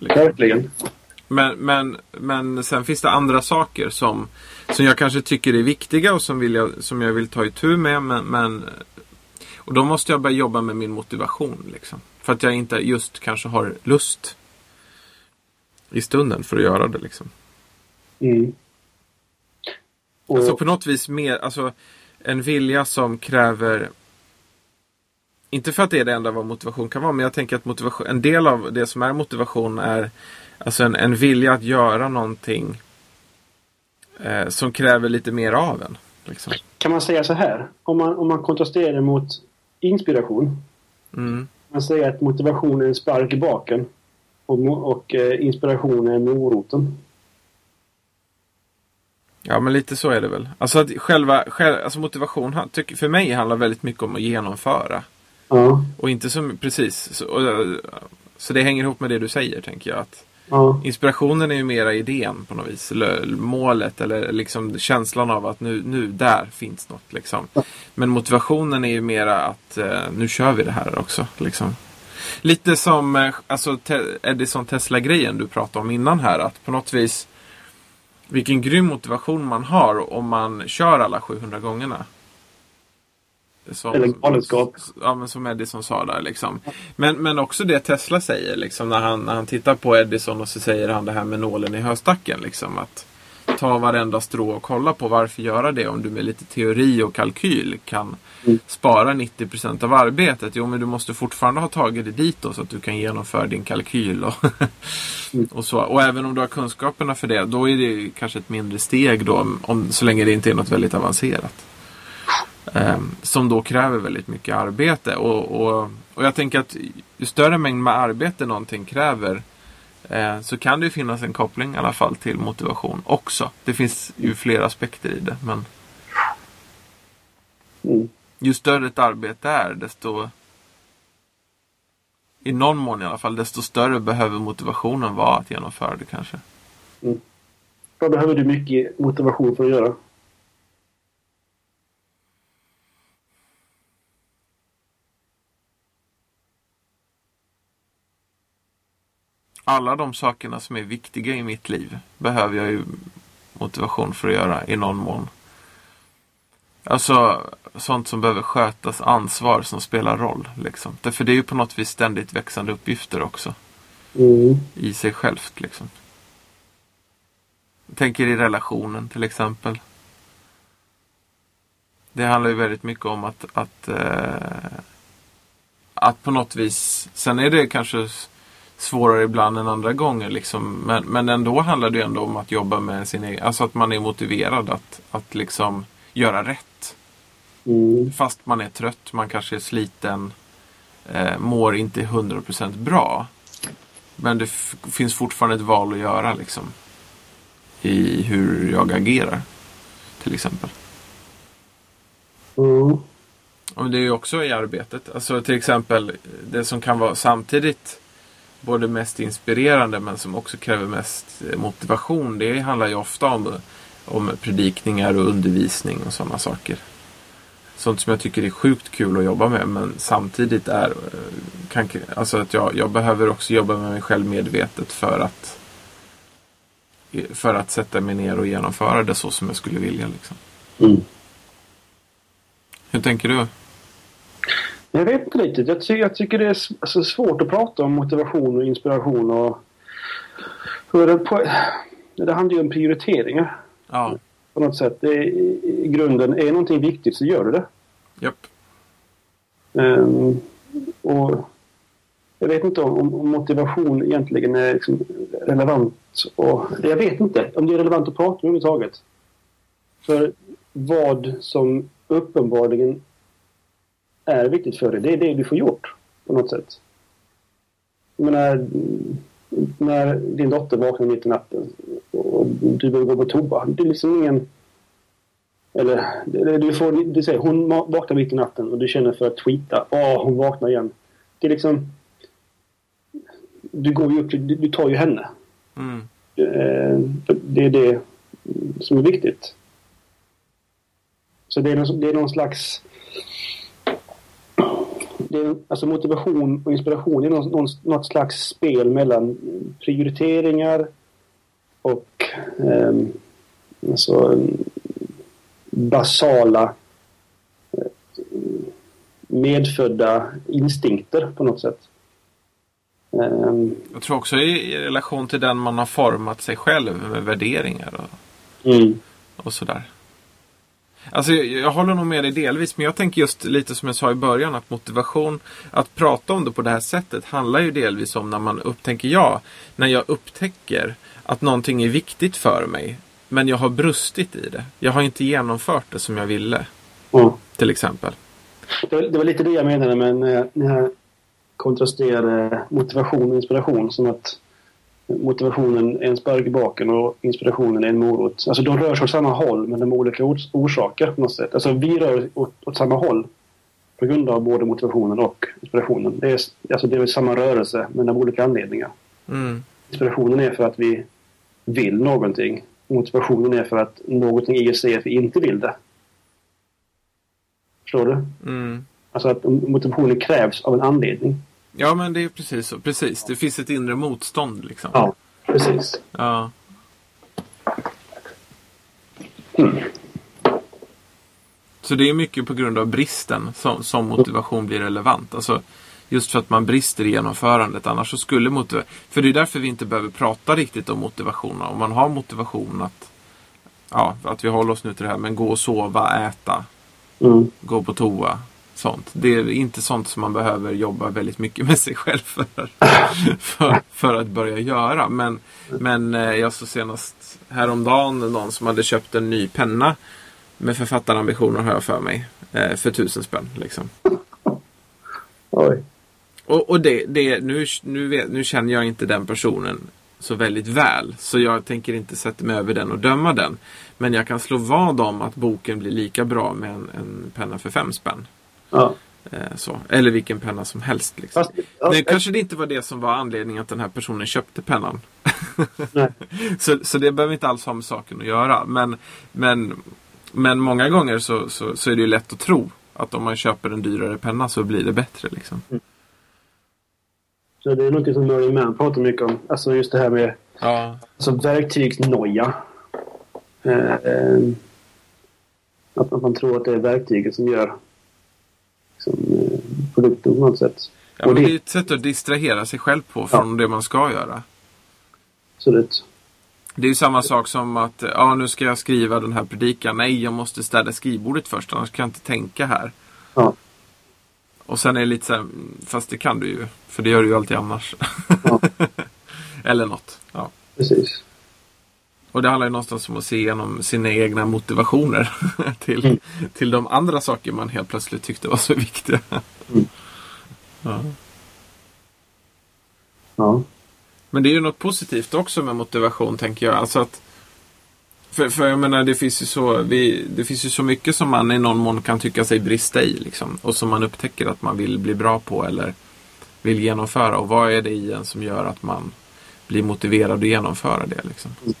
Verkligen. Men, men, men sen finns det andra saker som, som jag kanske tycker är viktiga och som, vill jag, som jag vill ta itu med. Men, men och då måste jag börja jobba med min motivation. Liksom. För att jag inte just kanske har lust i stunden för att göra det. Liksom. Mm. Och... Alltså på något vis mer, alltså en vilja som kräver inte för att det är det enda vad motivation kan vara, men jag tänker att motivation, en del av det som är motivation är alltså en, en vilja att göra någonting eh, som kräver lite mer av en. Liksom. Kan man säga så här? Om man, om man kontrasterar mot inspiration. Mm. Man säger att motivation är en spark i baken. Och, och eh, inspiration är moroten. Ja, men lite så är det väl. Alltså, att själva, själv, alltså motivation för mig handlar väldigt mycket om att genomföra. Ja. Och inte som, precis. Så, så det hänger ihop med det du säger, tänker jag. Att ja. Inspirationen är ju mera idén på något vis. Eller målet eller liksom känslan av att nu, nu där finns något. Liksom. Men motivationen är ju mera att eh, nu kör vi det här också. Liksom. Lite som eh, alltså, Edison Tesla-grejen du pratade om innan här. Att på något vis vilken grym motivation man har om man kör alla 700 gångerna. Som, Eller galenskap. Ja, men som Edison sa där liksom. Men, men också det Tesla säger liksom när han, när han tittar på Edison och så säger han det här med nålen i höstacken liksom. Att ta varenda strå och kolla på varför göra det om du med lite teori och kalkyl kan Mm. spara 90% av arbetet. Jo, men du måste fortfarande ha tagit dig dit då så att du kan genomföra din kalkyl och, Mm. och så. Och även om du har kunskaperna för det, då är det kanske ett mindre steg då, om, så länge det inte är något väldigt avancerat. Ehm, som då kräver väldigt mycket arbete. Och, och, och jag tänker att ju större mängd med arbete någonting kräver eh, så kan det finnas en koppling i alla fall till motivation också. Det finns ju flera aspekter i det. Men Mm. ju större ett arbete är desto i någon mån i alla fall, desto större behöver motivationen vara att genomföra det kanske. Vad behöver du mycket motivation för att göra? Alla de sakerna som är viktiga i mitt liv behöver jag ju motivation för att göra i någon mån. Alltså sånt som behöver skötas, ansvar som spelar roll. Liksom. Därför det är ju på något vis ständigt växande uppgifter också. Mm. I sig självt liksom. Jag tänker i relationen till exempel. Det handlar ju väldigt mycket om att, att, eh, att på något vis, sen är det kanske svårare ibland än andra gånger liksom. Men, men ändå handlar det ändå om att jobba med sin egen, alltså att man är motiverad att, att liksom göra rätt. Mm. Fast man är trött, man kanske är sliten, eh, mår inte 100% bra. Men det finns fortfarande ett val att göra liksom. I hur jag agerar. Till exempel. Mm. Och det är ju också i arbetet. Alltså till exempel det som kan vara samtidigt både mest inspirerande men som också kräver mest eh, motivation. Det handlar ju ofta om, om predikningar och undervisning och sådana saker. Sånt som jag tycker är sjukt kul att jobba med men samtidigt är eh, kan, alltså att jag, jag behöver också jobba med mig själv medvetet för att för att sätta mig ner och genomföra det så som jag skulle vilja. Liksom. Mm. Hur tänker du? Jag vet inte riktigt. Jag, ty jag tycker det är alltså, svårt att prata om motivation och inspiration och... Hur det, på, det handlar ju om prioriteringar Ja, på något sätt. Det är, I grunden, är någonting viktigt så gör du det. japp. Ehm, och jag vet inte om, om motivation egentligen är liksom relevant. Och, jag vet inte om det är relevant att prata om överhuvudtaget. För vad som uppenbarligen är viktigt för dig, det är det du får gjort på något sätt. Jag menar, när din dotter vaknar mitt i natten och du behöver gå på toa. Det är liksom ingen... Eller du får, du säger hon vaknar mitt i natten och du känner för att tweeta. Åh, hon vaknar igen. Det är liksom... Du går ju upp, du, du tar ju henne. Mm. Eh, Det är det som är viktigt. Så det är någon, det är någon slags... Det är, alltså motivation och inspiration är någon, någon, något slags spel mellan prioriteringar och eh, alltså, basala eh, medfödda instinkter på något sätt. Eh, Jag tror också i, i relation till den man har format sig själv med värderingar och, mm. och sådär. Alltså jag, jag håller nog med dig delvis men jag tänker just lite som jag sa i början att motivation, att prata om det på det här sättet handlar ju delvis om när man upptäcker, ja, när jag upptäcker att någonting är viktigt för mig men jag har brustit i det. Jag har inte genomfört det som jag ville, Ja. till exempel. Det, det var lite det jag menade med när jag kontrasterade motivation och inspiration. Som att motivationen är en spark i baken och inspirationen är en morot. Alltså de rör sig åt samma håll men de har olika ors- orsaker på något sätt. Alltså vi rör åt, åt samma håll på grund av både motivationen och inspirationen. Det är, alltså det är samma rörelse men av olika anledningar. Mm. Inspirationen är för att vi vill någonting. Motivationen är för att någonting i oss säger att vi inte vill det. Förstår du? Mm. Alltså att motivationen krävs av en anledning. Ja men det är precis så. Precis. Det finns ett inre motstånd liksom. Ja, precis. Ja. Så det är mycket på grund av bristen som, som motivation blir relevant. Alltså, just för att man brister i genomförandet. Annars så skulle motivation... För det är därför vi inte behöver prata riktigt om motivation. Om man har motivation att, ja, att vi håller oss nu till det här, men gå och sova, äta, Mm. gå på toa. Sånt. Det är inte sånt som man behöver jobba väldigt mycket med sig själv för, för, för att börja göra. Men, men eh, jag såg senast häromdagen någon som hade köpt en ny penna med författarambitioner har jag för mig. Eh, för tusen spänn. Liksom. Oj. Och, och det, det, nu, nu, vet, nu känner jag inte den personen så väldigt väl. Så jag tänker inte sätta mig över den och döma den. Men jag kan slå vad om att boken blir lika bra med en, en penna för fem spänn. Ja. Eh, så. Eller vilken penna som helst. Liksom. Fast, ja, Det kanske det inte var det som var anledningen att den här personen köpte pennan. Så, så det behöver inte alls ha med saken att göra. Men, men, men många gånger så, så, så är det ju lätt att tro att om man köper en dyrare penna så blir det bättre. Liksom. Så det är något som Murray Mann pratar mycket om. Alltså just det här med Ja. alltså verktygsnoja. Eh, eh, att man tror att det är verktyget som gör liksom, eh, produkten på något sätt. Ja, Och men det- det är ett sätt att distrahera sig själv på från det man ska göra. Absolut. Det är ju samma sak som att ja, nu ska jag skriva den här predikan. Nej, jag måste städa skrivbordet först annars kan jag inte tänka här. Ja. Och sen är det lite så här, mm, fast det kan du ju. För det gör du ju alltid annars. Ja. Eller något. Ja. Precis. Och det handlar ju någonstans om att se igenom sina egna motivationer till, Mm. till de andra saker man helt plötsligt tyckte var så viktiga. Mm. Ja. Ja. Men det är ju något positivt också med motivation tänker jag. Alltså att, för, för jag menar det finns, ju så, vi, det finns ju så mycket som man i någon mån kan tycka sig brista i. Liksom, och som man upptäcker att man vill bli bra på eller vill genomföra. Och vad är det i en som gör att man blir motiverad att genomföra det? Liksom? Mm.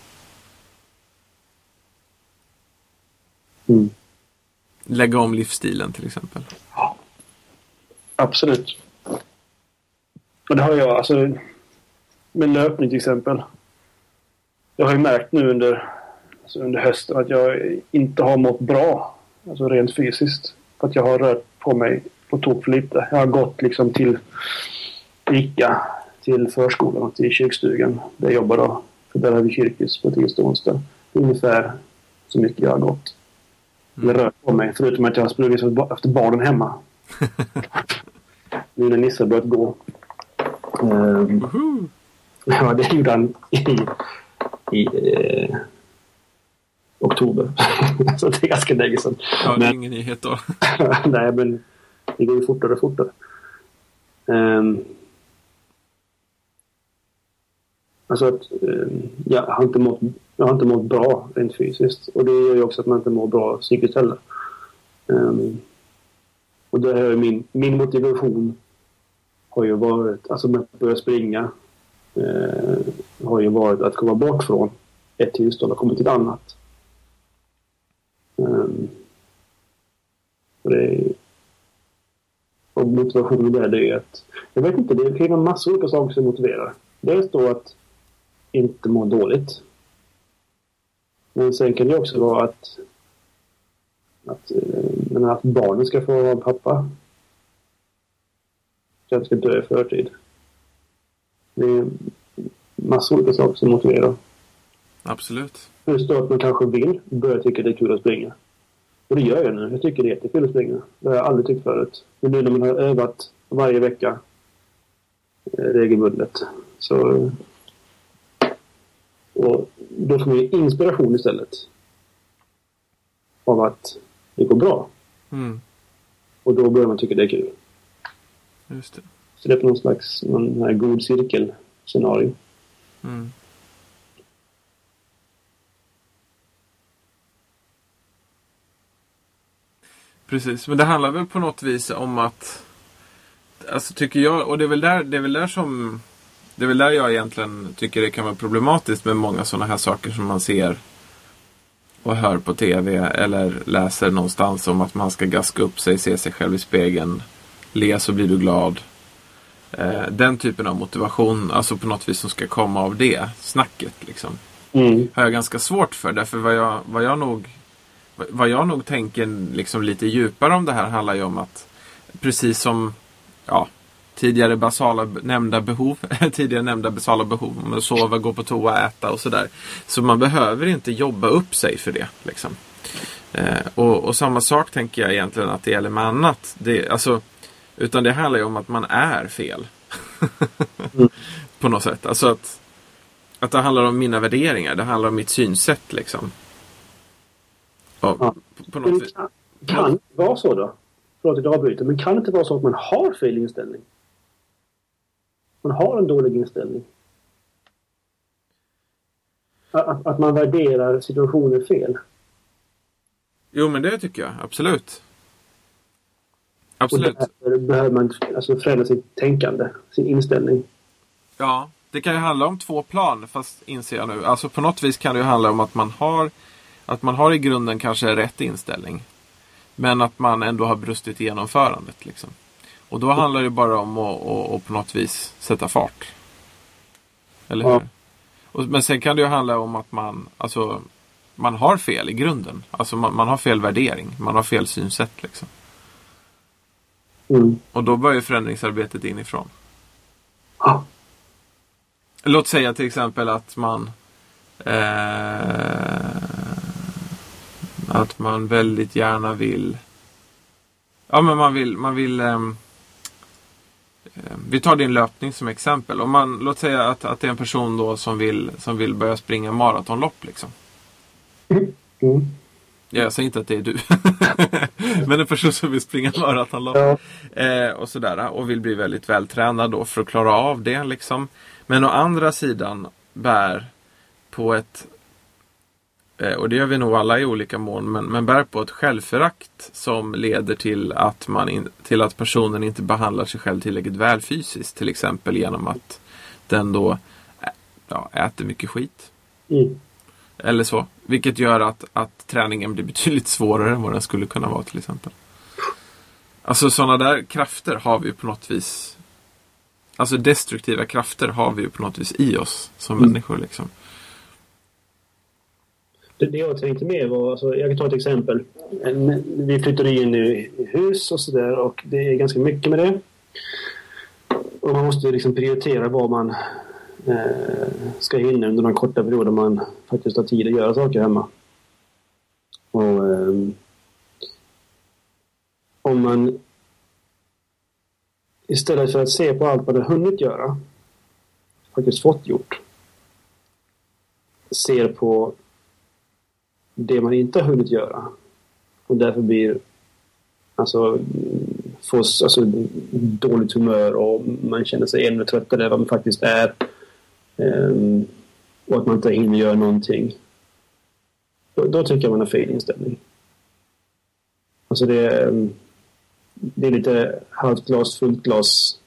Lägga om livsstilen till exempel. Absolut. Och det har jag, alltså med löpning till exempel. Jag har ju märkt nu under, alltså under hösten att jag inte har mått bra. Alltså rent fysiskt. För att jag har rört på mig på tok för lite. Jag har gått liksom till ICA, till förskolan och till kyrkstugan där jag jobbar då. För där har vi kyrkis på tisdag och onsdag. Ungefär så mycket jag har gått. Eller rört på mig. Förutom att jag har sprungit efter barnen hemma. nu när Nisse har börjat gå. Woho! ja, det gjorde han i, i eh, oktober. så det är ganska länge sedan. Ja, det är Men- ingen nyhet då. Nej, men det går ju fortare och fortare. Um, alltså att ehm, jag, har inte mått, jag har inte mått bra rent fysiskt. Och det gör ju också att man inte mår bra psykiskt heller. Um, och det är min, min motivation har ju varit, alltså med att börja springa, eh, har ju varit att komma bort från ett tillstånd och komma till ett annat. Um, och, det är, och motivationen där det är att... Jag vet inte, det kan vara massor olika saker som motiverar. Dels då att inte må dåligt. Men sen kan det också vara att, att, eh, men att barnen ska få ha en pappa. Att jag ska dö i förtid. Det är massor olika saker som motiverar. Absolut. Plus då att man kanske vill börja tycka det är kul att springa. Och det gör jag nu. Jag tycker det är jättekul att springa. Det har jag aldrig tyckt förut. Men nu när man har övat varje vecka eh, regelbundet så... Och då får man ju inspiration istället. Av att det går bra. Mm, Och då börjar man tycka det är kul. just det. Så det är på någon slags någon här god cirkel-scenario. Mm. Precis, men det handlar väl på något vis om att Alltså tycker jag, och det är väl där, det är väl där som Det är väl där jag egentligen tycker det kan vara problematiskt med många sådana här saker som man ser och hör på TV eller läser någonstans om att man ska gaska upp sig, se sig själv i spegeln, le så blir du glad. Eh, den typen av motivation, alltså på något vis som ska komma av det snacket. Liksom, Mm. har jag ganska svårt för. Därför vad jag, vad jag nog vad jag nog tänker liksom lite djupare om det här handlar ju om att precis som ja, tidigare basala nämnda behov, tidigare nämnda basala behov, om att sova, gå på toa, äta och sådär. Så man behöver inte jobba upp sig för det. Liksom. Eh, och, och, samma sak tänker jag egentligen att det gäller med annat. Det, alltså, utan det handlar ju om att man är fel. mm. På något sätt. Alltså att, att det handlar om mina värderingar. Det handlar om mitt synsätt liksom. Och, ja. på något vis. Kan, kan det vara så då? Förlåt att jag avbryter. Men kan det inte vara så att man har fel inställning? Man har en dålig inställning. Att, att man värderar situationer fel. Jo, men det tycker jag. Absolut. Absolut. Och därför behöver man alltså förändra sitt tänkande, sin inställning. Ja, det kan ju handla om två plan, fast inser jag nu. Alltså på något vis kan det ju handla om att man har att man har i grunden kanske rätt inställning. Men att man ändå har brustit i genomförandet. Liksom. Och då handlar det bara om att, att, att på något vis sätta fart. Eller hur? Ja. Och, men sen kan det ju handla om att man, alltså, man har fel i grunden. Alltså man, man har fel värdering. Man har fel synsätt. Liksom. Mm. Och då börjar förändringsarbetet inifrån. Ja. Låt säga till exempel att man eh, att man väldigt gärna vill Ja men man vill, man vill um, Vi tar din löpning som exempel. Om man, låt säga att, att det är en person då som vill, som vill börja springa maratonlopp. Liksom. Mm. Ja, jag säger inte att det är du. men en person som vill springa maratonlopp. Ja. Eh, och sådär. Och vill bli väldigt vältränad då för att klara av det. Liksom. Men å andra sidan bär på ett Eh, och det gör vi nog alla i olika mån, men, men bär på ett självförakt som leder till att, man in, till att personen inte behandlar sig själv tillräckligt väl fysiskt. Till exempel genom att den då ja, äter mycket skit. Mm. Eller så. Vilket gör att, att träningen blir betydligt svårare än vad den skulle kunna vara till exempel. Alltså sådana där krafter har vi på något vis Alltså destruktiva krafter har vi ju på något vis i oss som mm. människor liksom. Det, det jag tänkte med var, alltså, jag kan ta ett exempel. Vi flyttade in i hus och sådär och det är ganska mycket med det. Och man måste liksom prioritera vad man eh, ska hinna under de korta perioder man faktiskt har tid att göra saker hemma. Och, eh, om man istället för att se på allt man man hunnit göra, faktiskt fått gjort, ser på det man inte har hunnit göra. Och därför blir alltså, får alltså, dåligt humör och man känner sig ännu tröttare än vad man faktiskt är. Um, och att man inte hinner göra någonting. Då, då tycker jag man har fel inställning. Alltså det, det är lite halvt glas, fullt glas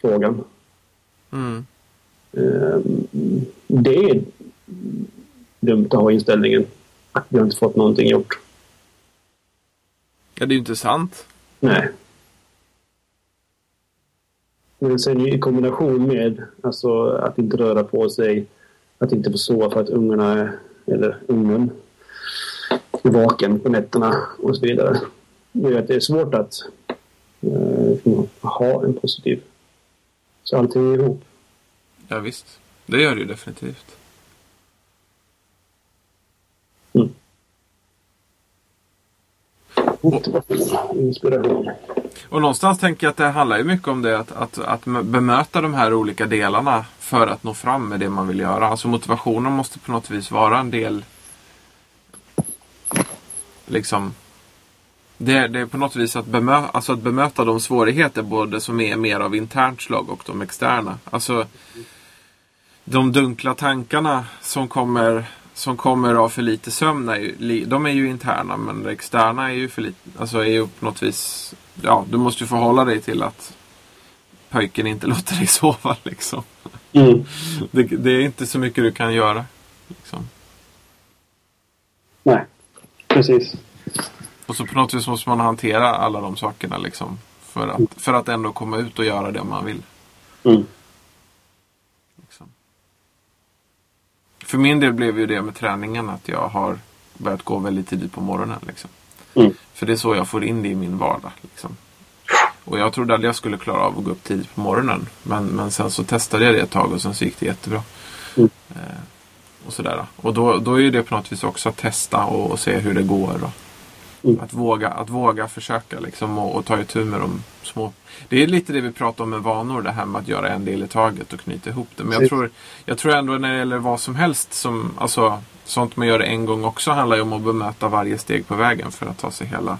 frågan. Mm. Um, det är dumt att ha inställningen att vi har inte fått någonting gjort. Ja, det är ju inte sant. Nej. Men sen i kombination med alltså, att inte röra på sig, att inte få sova för att ungarna, eller ungen, är vaken på nätterna och så vidare. Det gör att det är svårt att uh, ha en positiv. Så allting är ihop. Ja, visst. Det gör det ju definitivt. Inspiration. Och någonstans tänker jag att det handlar ju mycket om det att, att, att bemöta de här olika delarna för att nå fram med det man vill göra. Alltså motivationen måste på något vis vara en del liksom det, det är på något vis att, bemö, alltså att bemöta de svårigheter både som är mer av internt slag och de externa. Alltså de dunkla tankarna som kommer som kommer av för lite sömn är ju, de är ju interna men det externa är ju för lite, alltså är ju på något vis, ja du måste ju förhålla dig till att pojken inte låter dig sova liksom. Mm. Det, det, är inte så mycket du kan göra. Liksom. Nej, precis. Och så på något vis måste man hantera alla de sakerna liksom. För att, för att ändå komma ut och göra det man vill. Mm. För min del blev ju det med träningen att jag har börjat gå väldigt tidigt på morgonen. Liksom. Mm. För det är så jag får in det i min vardag. Liksom. Och jag trodde aldrig jag skulle klara av att gå upp tidigt på morgonen. Men, men sen så testade jag det ett tag och sen så gick det jättebra. Mm. Eh, och sådär. Och då, då är det på något vis också att testa och, och se hur det går. Och Mm. att, våga, att våga försöka liksom och, och ta itu med de små. Det är lite det vi pratar om med vanor. Det här med att göra en del i taget och knyta ihop det. Men jag tror, jag tror ändå när det gäller vad som helst som alltså, sånt man gör en gång också handlar ju om att bemöta varje steg på vägen för att ta sig hela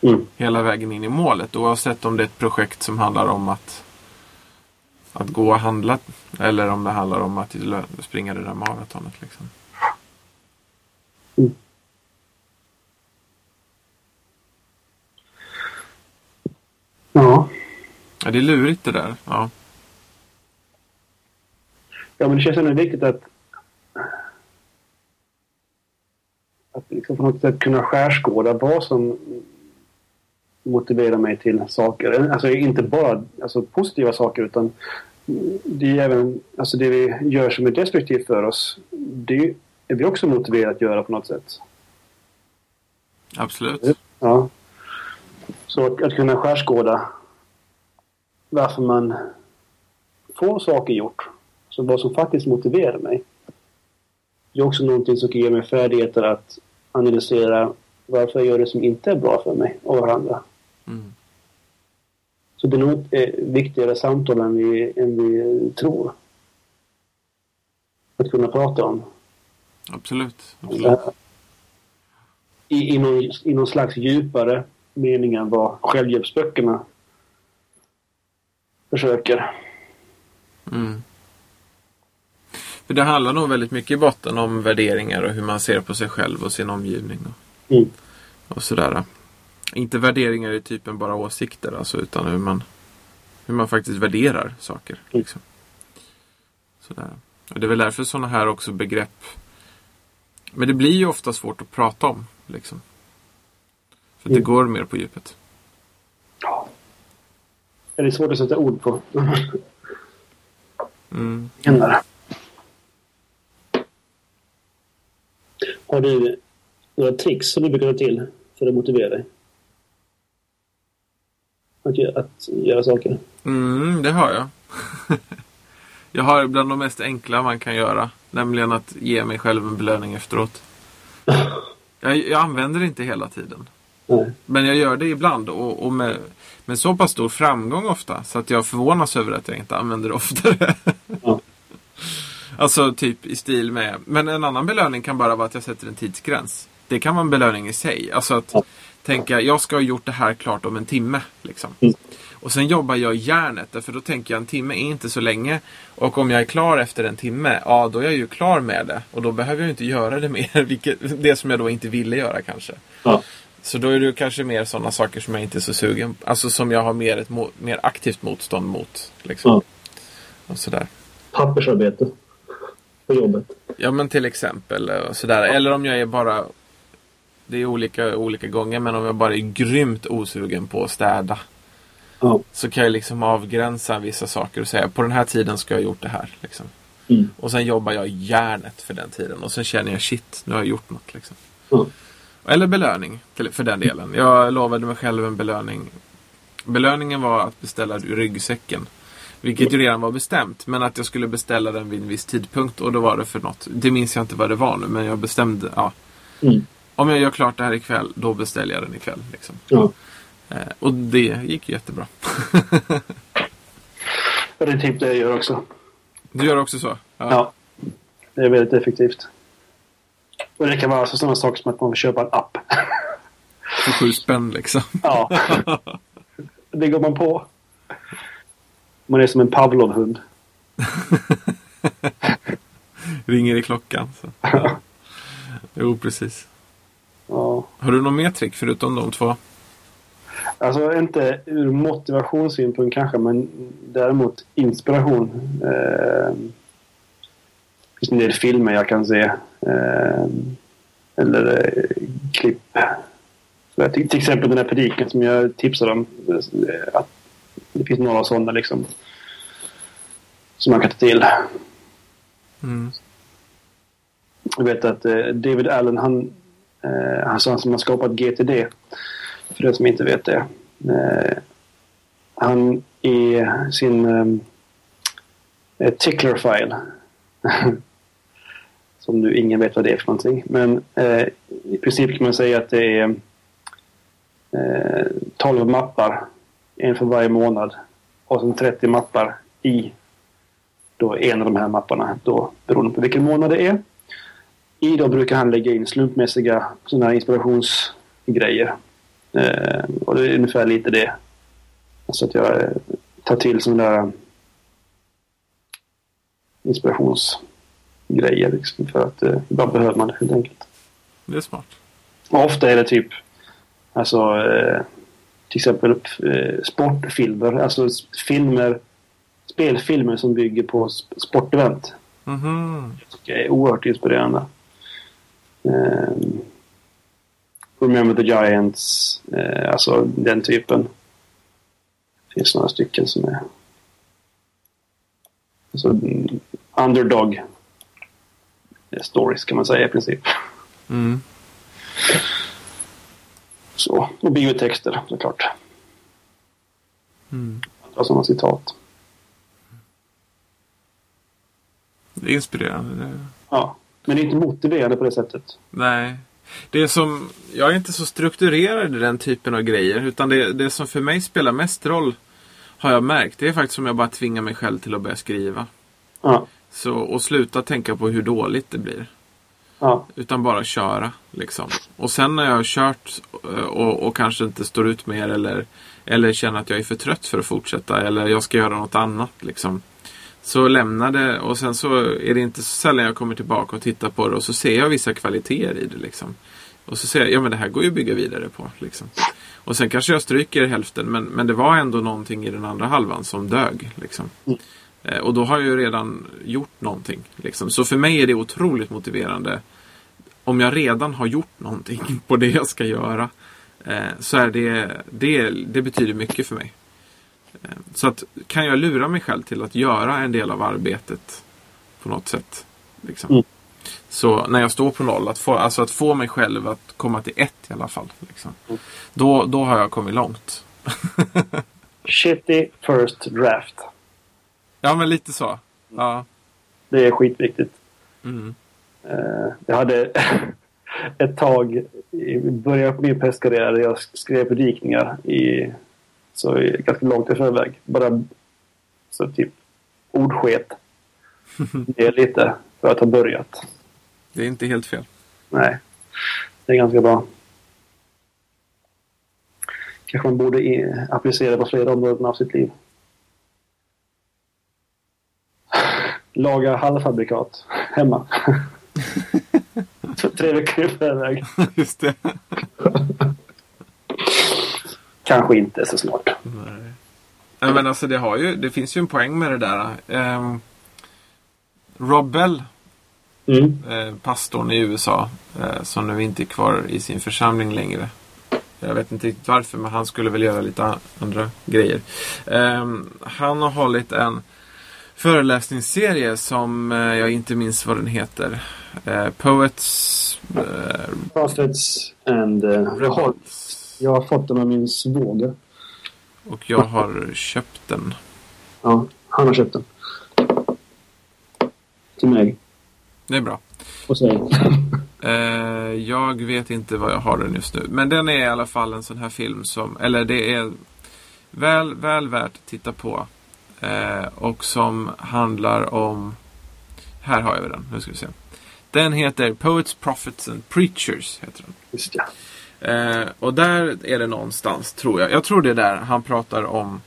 Mm. hela vägen in i målet. Oavsett om det är ett projekt som handlar om att, att gå och handla eller om det handlar om att springa det där maratonet. Liksom. Ja. Ja, det är lurigt det där. Ja. ja, men det känns ändå viktigt att att liksom på något sätt kunna skärskåda vad som motiverar mig till saker. Alltså inte bara alltså, positiva saker utan det är även alltså det vi gör som är destruktivt för oss. Det är vi också motiverade att göra på något sätt. Absolut. Ja. Så att, att kunna skärskåda varför man får saker gjort. Så vad som faktiskt motiverar mig. Det är också någonting som kan ge mig färdigheter att analysera varför jag gör det som inte är bra för mig och varandra. Mm. Så det är nog ett eh, viktigare samtal än vi, än vi tror. Att kunna prata om. Absolut. Absolut. I, i, någon, I någon slags djupare mening än vad självhjälpsböckerna försöker. Mm. För det handlar nog väldigt mycket i botten om värderingar och hur man ser på sig själv och sin omgivning. Och, Mm. och sådär. Inte värderingar i typen bara åsikter alltså, utan hur man, hur man faktiskt värderar saker. Liksom. Sådär. Och det är väl därför sådana här också begrepp Men det blir ju ofta svårt att prata om. Liksom. Det Mm. går mer på djupet. Ja. Det är svårt att sätta ord på. Mm. Menar. Har du några tricks som du brukar ta till för att motivera dig? Att, göra- att göra saker? Mm, det har jag. jag har bland de mest enkla man kan göra. Nämligen att ge mig själv en belöning efteråt. Jag, jag använder det inte hela tiden. Nej. Men jag gör det ibland och, och med, med så pass stor framgång ofta. Så att jag förvånas över att jag inte använder det oftare. Ja. Alltså typ i stil med. Men en annan belöning kan bara vara att jag sätter en tidsgräns. Det kan vara en belöning i sig. Alltså att Ja. tänka jag ska ha gjort det här klart om en timme. Liksom. Mm. Och sen jobbar jag järnet. För då tänker jag en timme är inte så länge. Och om jag är klar efter en timme. Ja då är jag ju klar med det. Och då behöver jag inte göra det mer. Vilket, det som jag då inte ville göra kanske. Ja. Så då är det kanske mer sådana saker som jag inte är så sugen Alltså som jag har mer ett mo- mer aktivt motstånd mot. Liksom. Ja. Och sådär. Pappersarbete på jobbet. Ja men till exempel. eh, Sådär. Eller om jag är bara Det är olika, olika gånger men om jag bara är grymt osugen på att städa. Ja. Så kan jag liksom avgränsa vissa saker och säga på den här tiden ska jag ha gjort det här. Liksom. Mm. Och sen jobbar jag järnet för den tiden. Och sen känner jag shit, nu har jag gjort något. Liksom. Ja. Eller belöning för den delen. Jag lovade mig själv en belöning. Belöningen var att beställa ryggsäcken. Vilket ju redan var bestämt. Men att jag skulle beställa den vid en viss tidpunkt. Och då var det för något. Det minns jag inte vad det var nu. Men jag bestämde. Ja, Mm. om jag gör klart det här ikväll. Då beställer jag den ikväll. Liksom. Ja. Eh, och det gick jättebra. Det är typ det jag gör också. Du gör också så? Ja. Det är väldigt effektivt. Och det kan vara alltså sådana saker som att man vill köpa en app. För sju spänn liksom. Ja. det går man på. Man är som en Pavlov-hund. Ringer i klockan. Så. Ja. Jo, precis. Ja. Har du någon mer trick förutom de två? Alltså inte ur motivationssynpunkt kanske, men däremot inspiration. Eh, finns en del filmer jag kan se. Eh, eller eh, klipp. Så till, till exempel den här predikan som jag tipsade om. eh, Att det finns några sådana liksom. Som man kan ta till. Mm. Jag vet att eh, David Allen, han, eh, han sa som har skapat GTD. För den som inte vet det. Eh, han i sin um, tickler file som nu ingen vet vad det är för någonting. Men eh, i princip kan man säga att det är eh, 12 mappar, en för varje månad och sen 30 mappar i då en av de här mapparna då beroende på vilken månad det är. I dem brukar han lägga in slumpmässiga sådana här inspirationsgrejer. Eh, och det är ungefär lite det. Alltså att jag eh, tar till sådana där eh, inspirationsgrejer liksom för att eh, ibland behöver man det helt enkelt. Det är smart. Och ofta är det typ alltså eh, till exempel eh, sportfilmer, alltså filmer spelfilmer som bygger på sportevent. Mm -hmm. Det är oerhört inspirerande. Um, Remember the Giants, uh, alltså den typen. Det finns några stycken som är... Alltså, underdog stories kan man säga i princip. Mm. Så, och biotexter såklart. Mm. Andra sådana citat. Det är inspirerande. Det... Ja, men det är inte motiverande på det sättet. Nej. Det är som, jag är inte så strukturerad i den typen av grejer. Utan det, det som för mig spelar mest roll har jag märkt. Det är faktiskt om jag bara tvingar mig själv till att börja skriva. Ja. Så, och sluta tänka på hur dåligt det blir. Ja. Utan bara köra. Liksom. Och sen när jag har kört och, och kanske inte står ut mer eller, eller känner att jag är för trött för att fortsätta. Eller jag ska göra något annat. Liksom. Så lämnar det och sen så är det inte så sällan jag kommer tillbaka och tittar på det och så ser jag vissa kvaliteter i det. Liksom. Och så ser jag, ja men det här går ju att bygga vidare på. Liksom. Och sen kanske jag stryker hälften men, men det var ändå någonting i den andra halvan som dög. Liksom. Mm. Eh, och då har jag ju redan gjort någonting. Liksom. Så för mig är det otroligt motiverande. Om jag redan har gjort någonting på det jag ska göra. Eh, så är det, det, det betyder mycket för mig. Eh, så att kan jag lura mig själv till att göra en del av arbetet på något sätt. Liksom. Mm. Så när jag står på noll, att få, alltså att få mig själv att komma till ett i alla fall. Liksom. Mm. Då, då har jag kommit långt. Shitty first draft. Ja, men lite så. Ja. Det är skitviktigt. Mm. Uh, jag hade ett tag i början på min pestkarriär där jag skrev predikningar i så ganska långt i förväg. Bara så typ ordsket. Det är lite för att ha börjat. Det är inte helt fel. Nej, det är ganska bra. Kanske man borde i, applicera på flera områden av sitt liv. Laga halvfabrikat hemma. Tre veckor i förväg. Just det. Kanske inte så smart. Nej. Men alltså det, har ju, det finns ju en poäng med det där. Um, Rob Bell, Mm. eh, pastorn i USA, eh, som nu inte är kvar i sin församling längre. Jag vet inte riktigt varför, men han skulle väl göra lite andra grejer. Ehm, han har hållit en föreläsningsserie som eh, jag inte minns vad den heter. Eh, Poets... Eh, Prophets and... Uh, jag, har, fått den av min svåger. Och jag har köpt den. Ja, han har köpt den. Till mig. Det är bra. Och. Eh, jag vet inte vad jag har den just nu. Men den är i alla fall en sån här film som, eller det är väl, väl värt att titta på. Eh, och som handlar om, här har jag den, nu ska vi se. Den heter Poets, Prophets and Preachers. Heter den. Just ja. Eh, och där är det någonstans, tror jag. Jag tror det är där han pratar om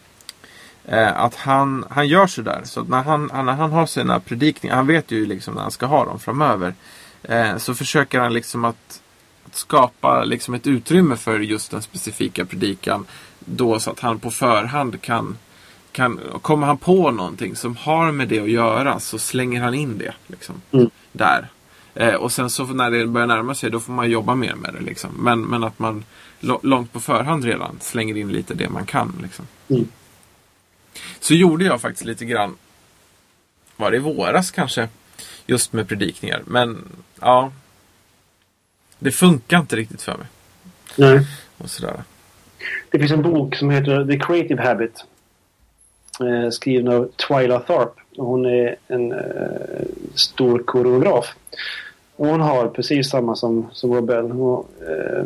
eh, att han, han gör sådär. Så när han, när han har sina predikningar, han vet ju liksom när han ska ha dem framöver. Eh, så försöker han liksom att, att skapa liksom ett utrymme för just den specifika predikan. Då så att han på förhand kan, kan kommer han på någonting som har med det att göra så slänger han in det. Liksom, Mm. Där. Eh, och sen så när det börjar närma sig då får man jobba mer med det. Liksom. Men, men att man långt på förhand redan slänger in lite det man kan. Liksom. Mm. Så gjorde jag faktiskt lite grann. Var det i våras kanske? Just med predikningar. Men ja. Det funkar inte riktigt för mig. Nej. Och sådär. Det finns en bok som heter The Creative Habit. Eh, skriven av Twyla Tharp. Hon är en eh, stor koreograf. Och hon har precis samma som, som Robell. Hon, eh,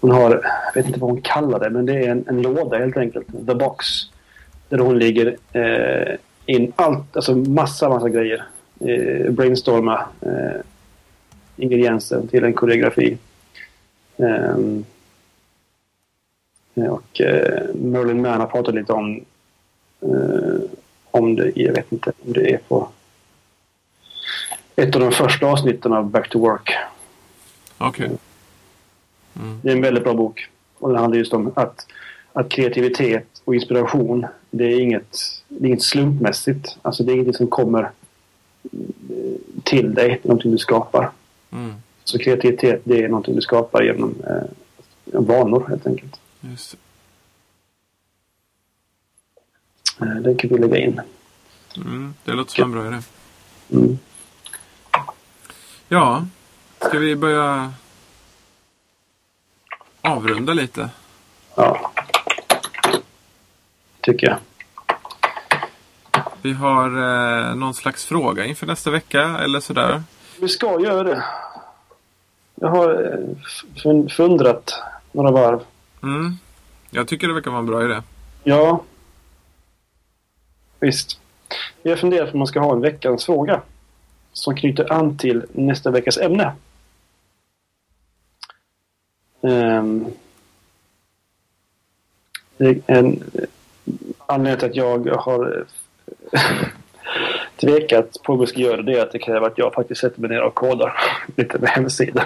hon har, jag vet inte vad hon kallar det, men det är en, en låda helt enkelt. The box. Där hon ligger eh, in allt, alltså massa, massa grejer. Eh, brainstorma eh, ingredienser till en koreografi. Ehm, och eh, Merlin Mann har pratat lite om, eh, om det, jag vet inte om det är på ett av de första avsnitten av Back to Work. Okej. Okay. Mm. Det är en väldigt bra bok. Och den handlar just om att, att kreativitet och inspiration, det är inget, det är inget slumpmässigt. Alltså det är inget som kommer eh, till dig, det är någonting du skapar. Mm. Så kreativitet, det är någonting du skapar genom eh, vanor helt enkelt. Just det. Eh, den kan vi lägga in. Mm, det låter som en bra idé. Mm. Ja, ska vi börja avrunda lite? Ja, tycker jag. Vi har eh, någon slags fråga inför nästa vecka eller sådär. Vi ska göra det. Jag har eh, fundrat några varv. Mm. Jag tycker det verkar vara en bra idé. Ja. Visst. Vi har funderat på om man ska ha en veckans fråga. Som knyter an till nästa veckas ämne. Um, en anledning till att jag har tvekat på om jag ska göra det är att det kräver att jag faktiskt sätter mig ner och kodar lite med hemsidan.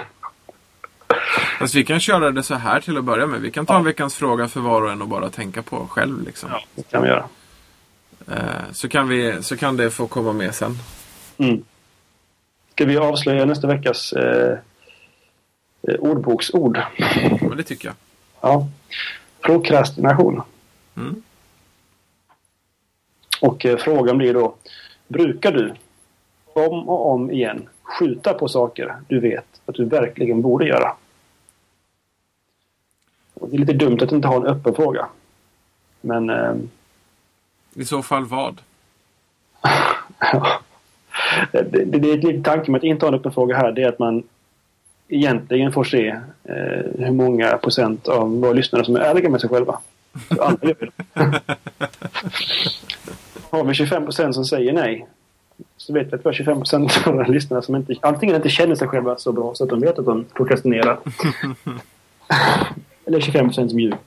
Fast vi kan köra det så här till att börja med. Vi kan ta en veckans fråga för var och en och bara tänka på själv. Liksom. Ja, det kan vi göra. Eh, så, kan vi, så kan det få komma med sen. Mm. Ska vi avslöja nästa veckas eh, eh ordboksord? Ja, det tycker jag. Ja. Prokrastination. Mm. Och eh, frågan blir då. Brukar du om och om igen skjuta på saker du vet att du verkligen borde göra? Det är lite dumt att inte ha en öppen fråga. Men... Eh... I så fall vad? det, det, det, är ett litet tanke med att inte ha en öppen fråga här. Det är att man egentligen får se eh, hur många procent av våra lyssnare som är ärliga med sig själva. Alla gör det. Har vi 25 procent som säger nej så vet vi att vi har 25 procent av våra lyssnare som inte, antingen inte känner sig själva så bra så att de vet att de prokrastinerar. Eller 25 procent ljuger.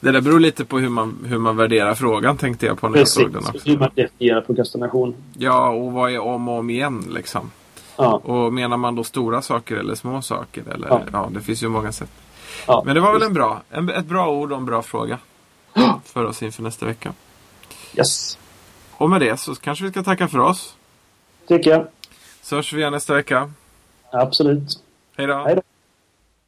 Det där beror lite på hur man, hur man värderar frågan tänkte jag på när Precis, jag såg den också. hur man definierar prokrastination. Ja, och vad är om och om igen liksom? Ja. Och menar man då stora saker eller små saker? Eller, ja. ja det finns ju många sätt. Ja. Men det var väl en bra, en, ett bra ord och en bra fråga. För oss inför nästa vecka. Yes. Och med det så kanske vi ska tacka för oss. Tycker jag. Så hörs vi igen nästa vecka. Absolut. Hej då. Hej då.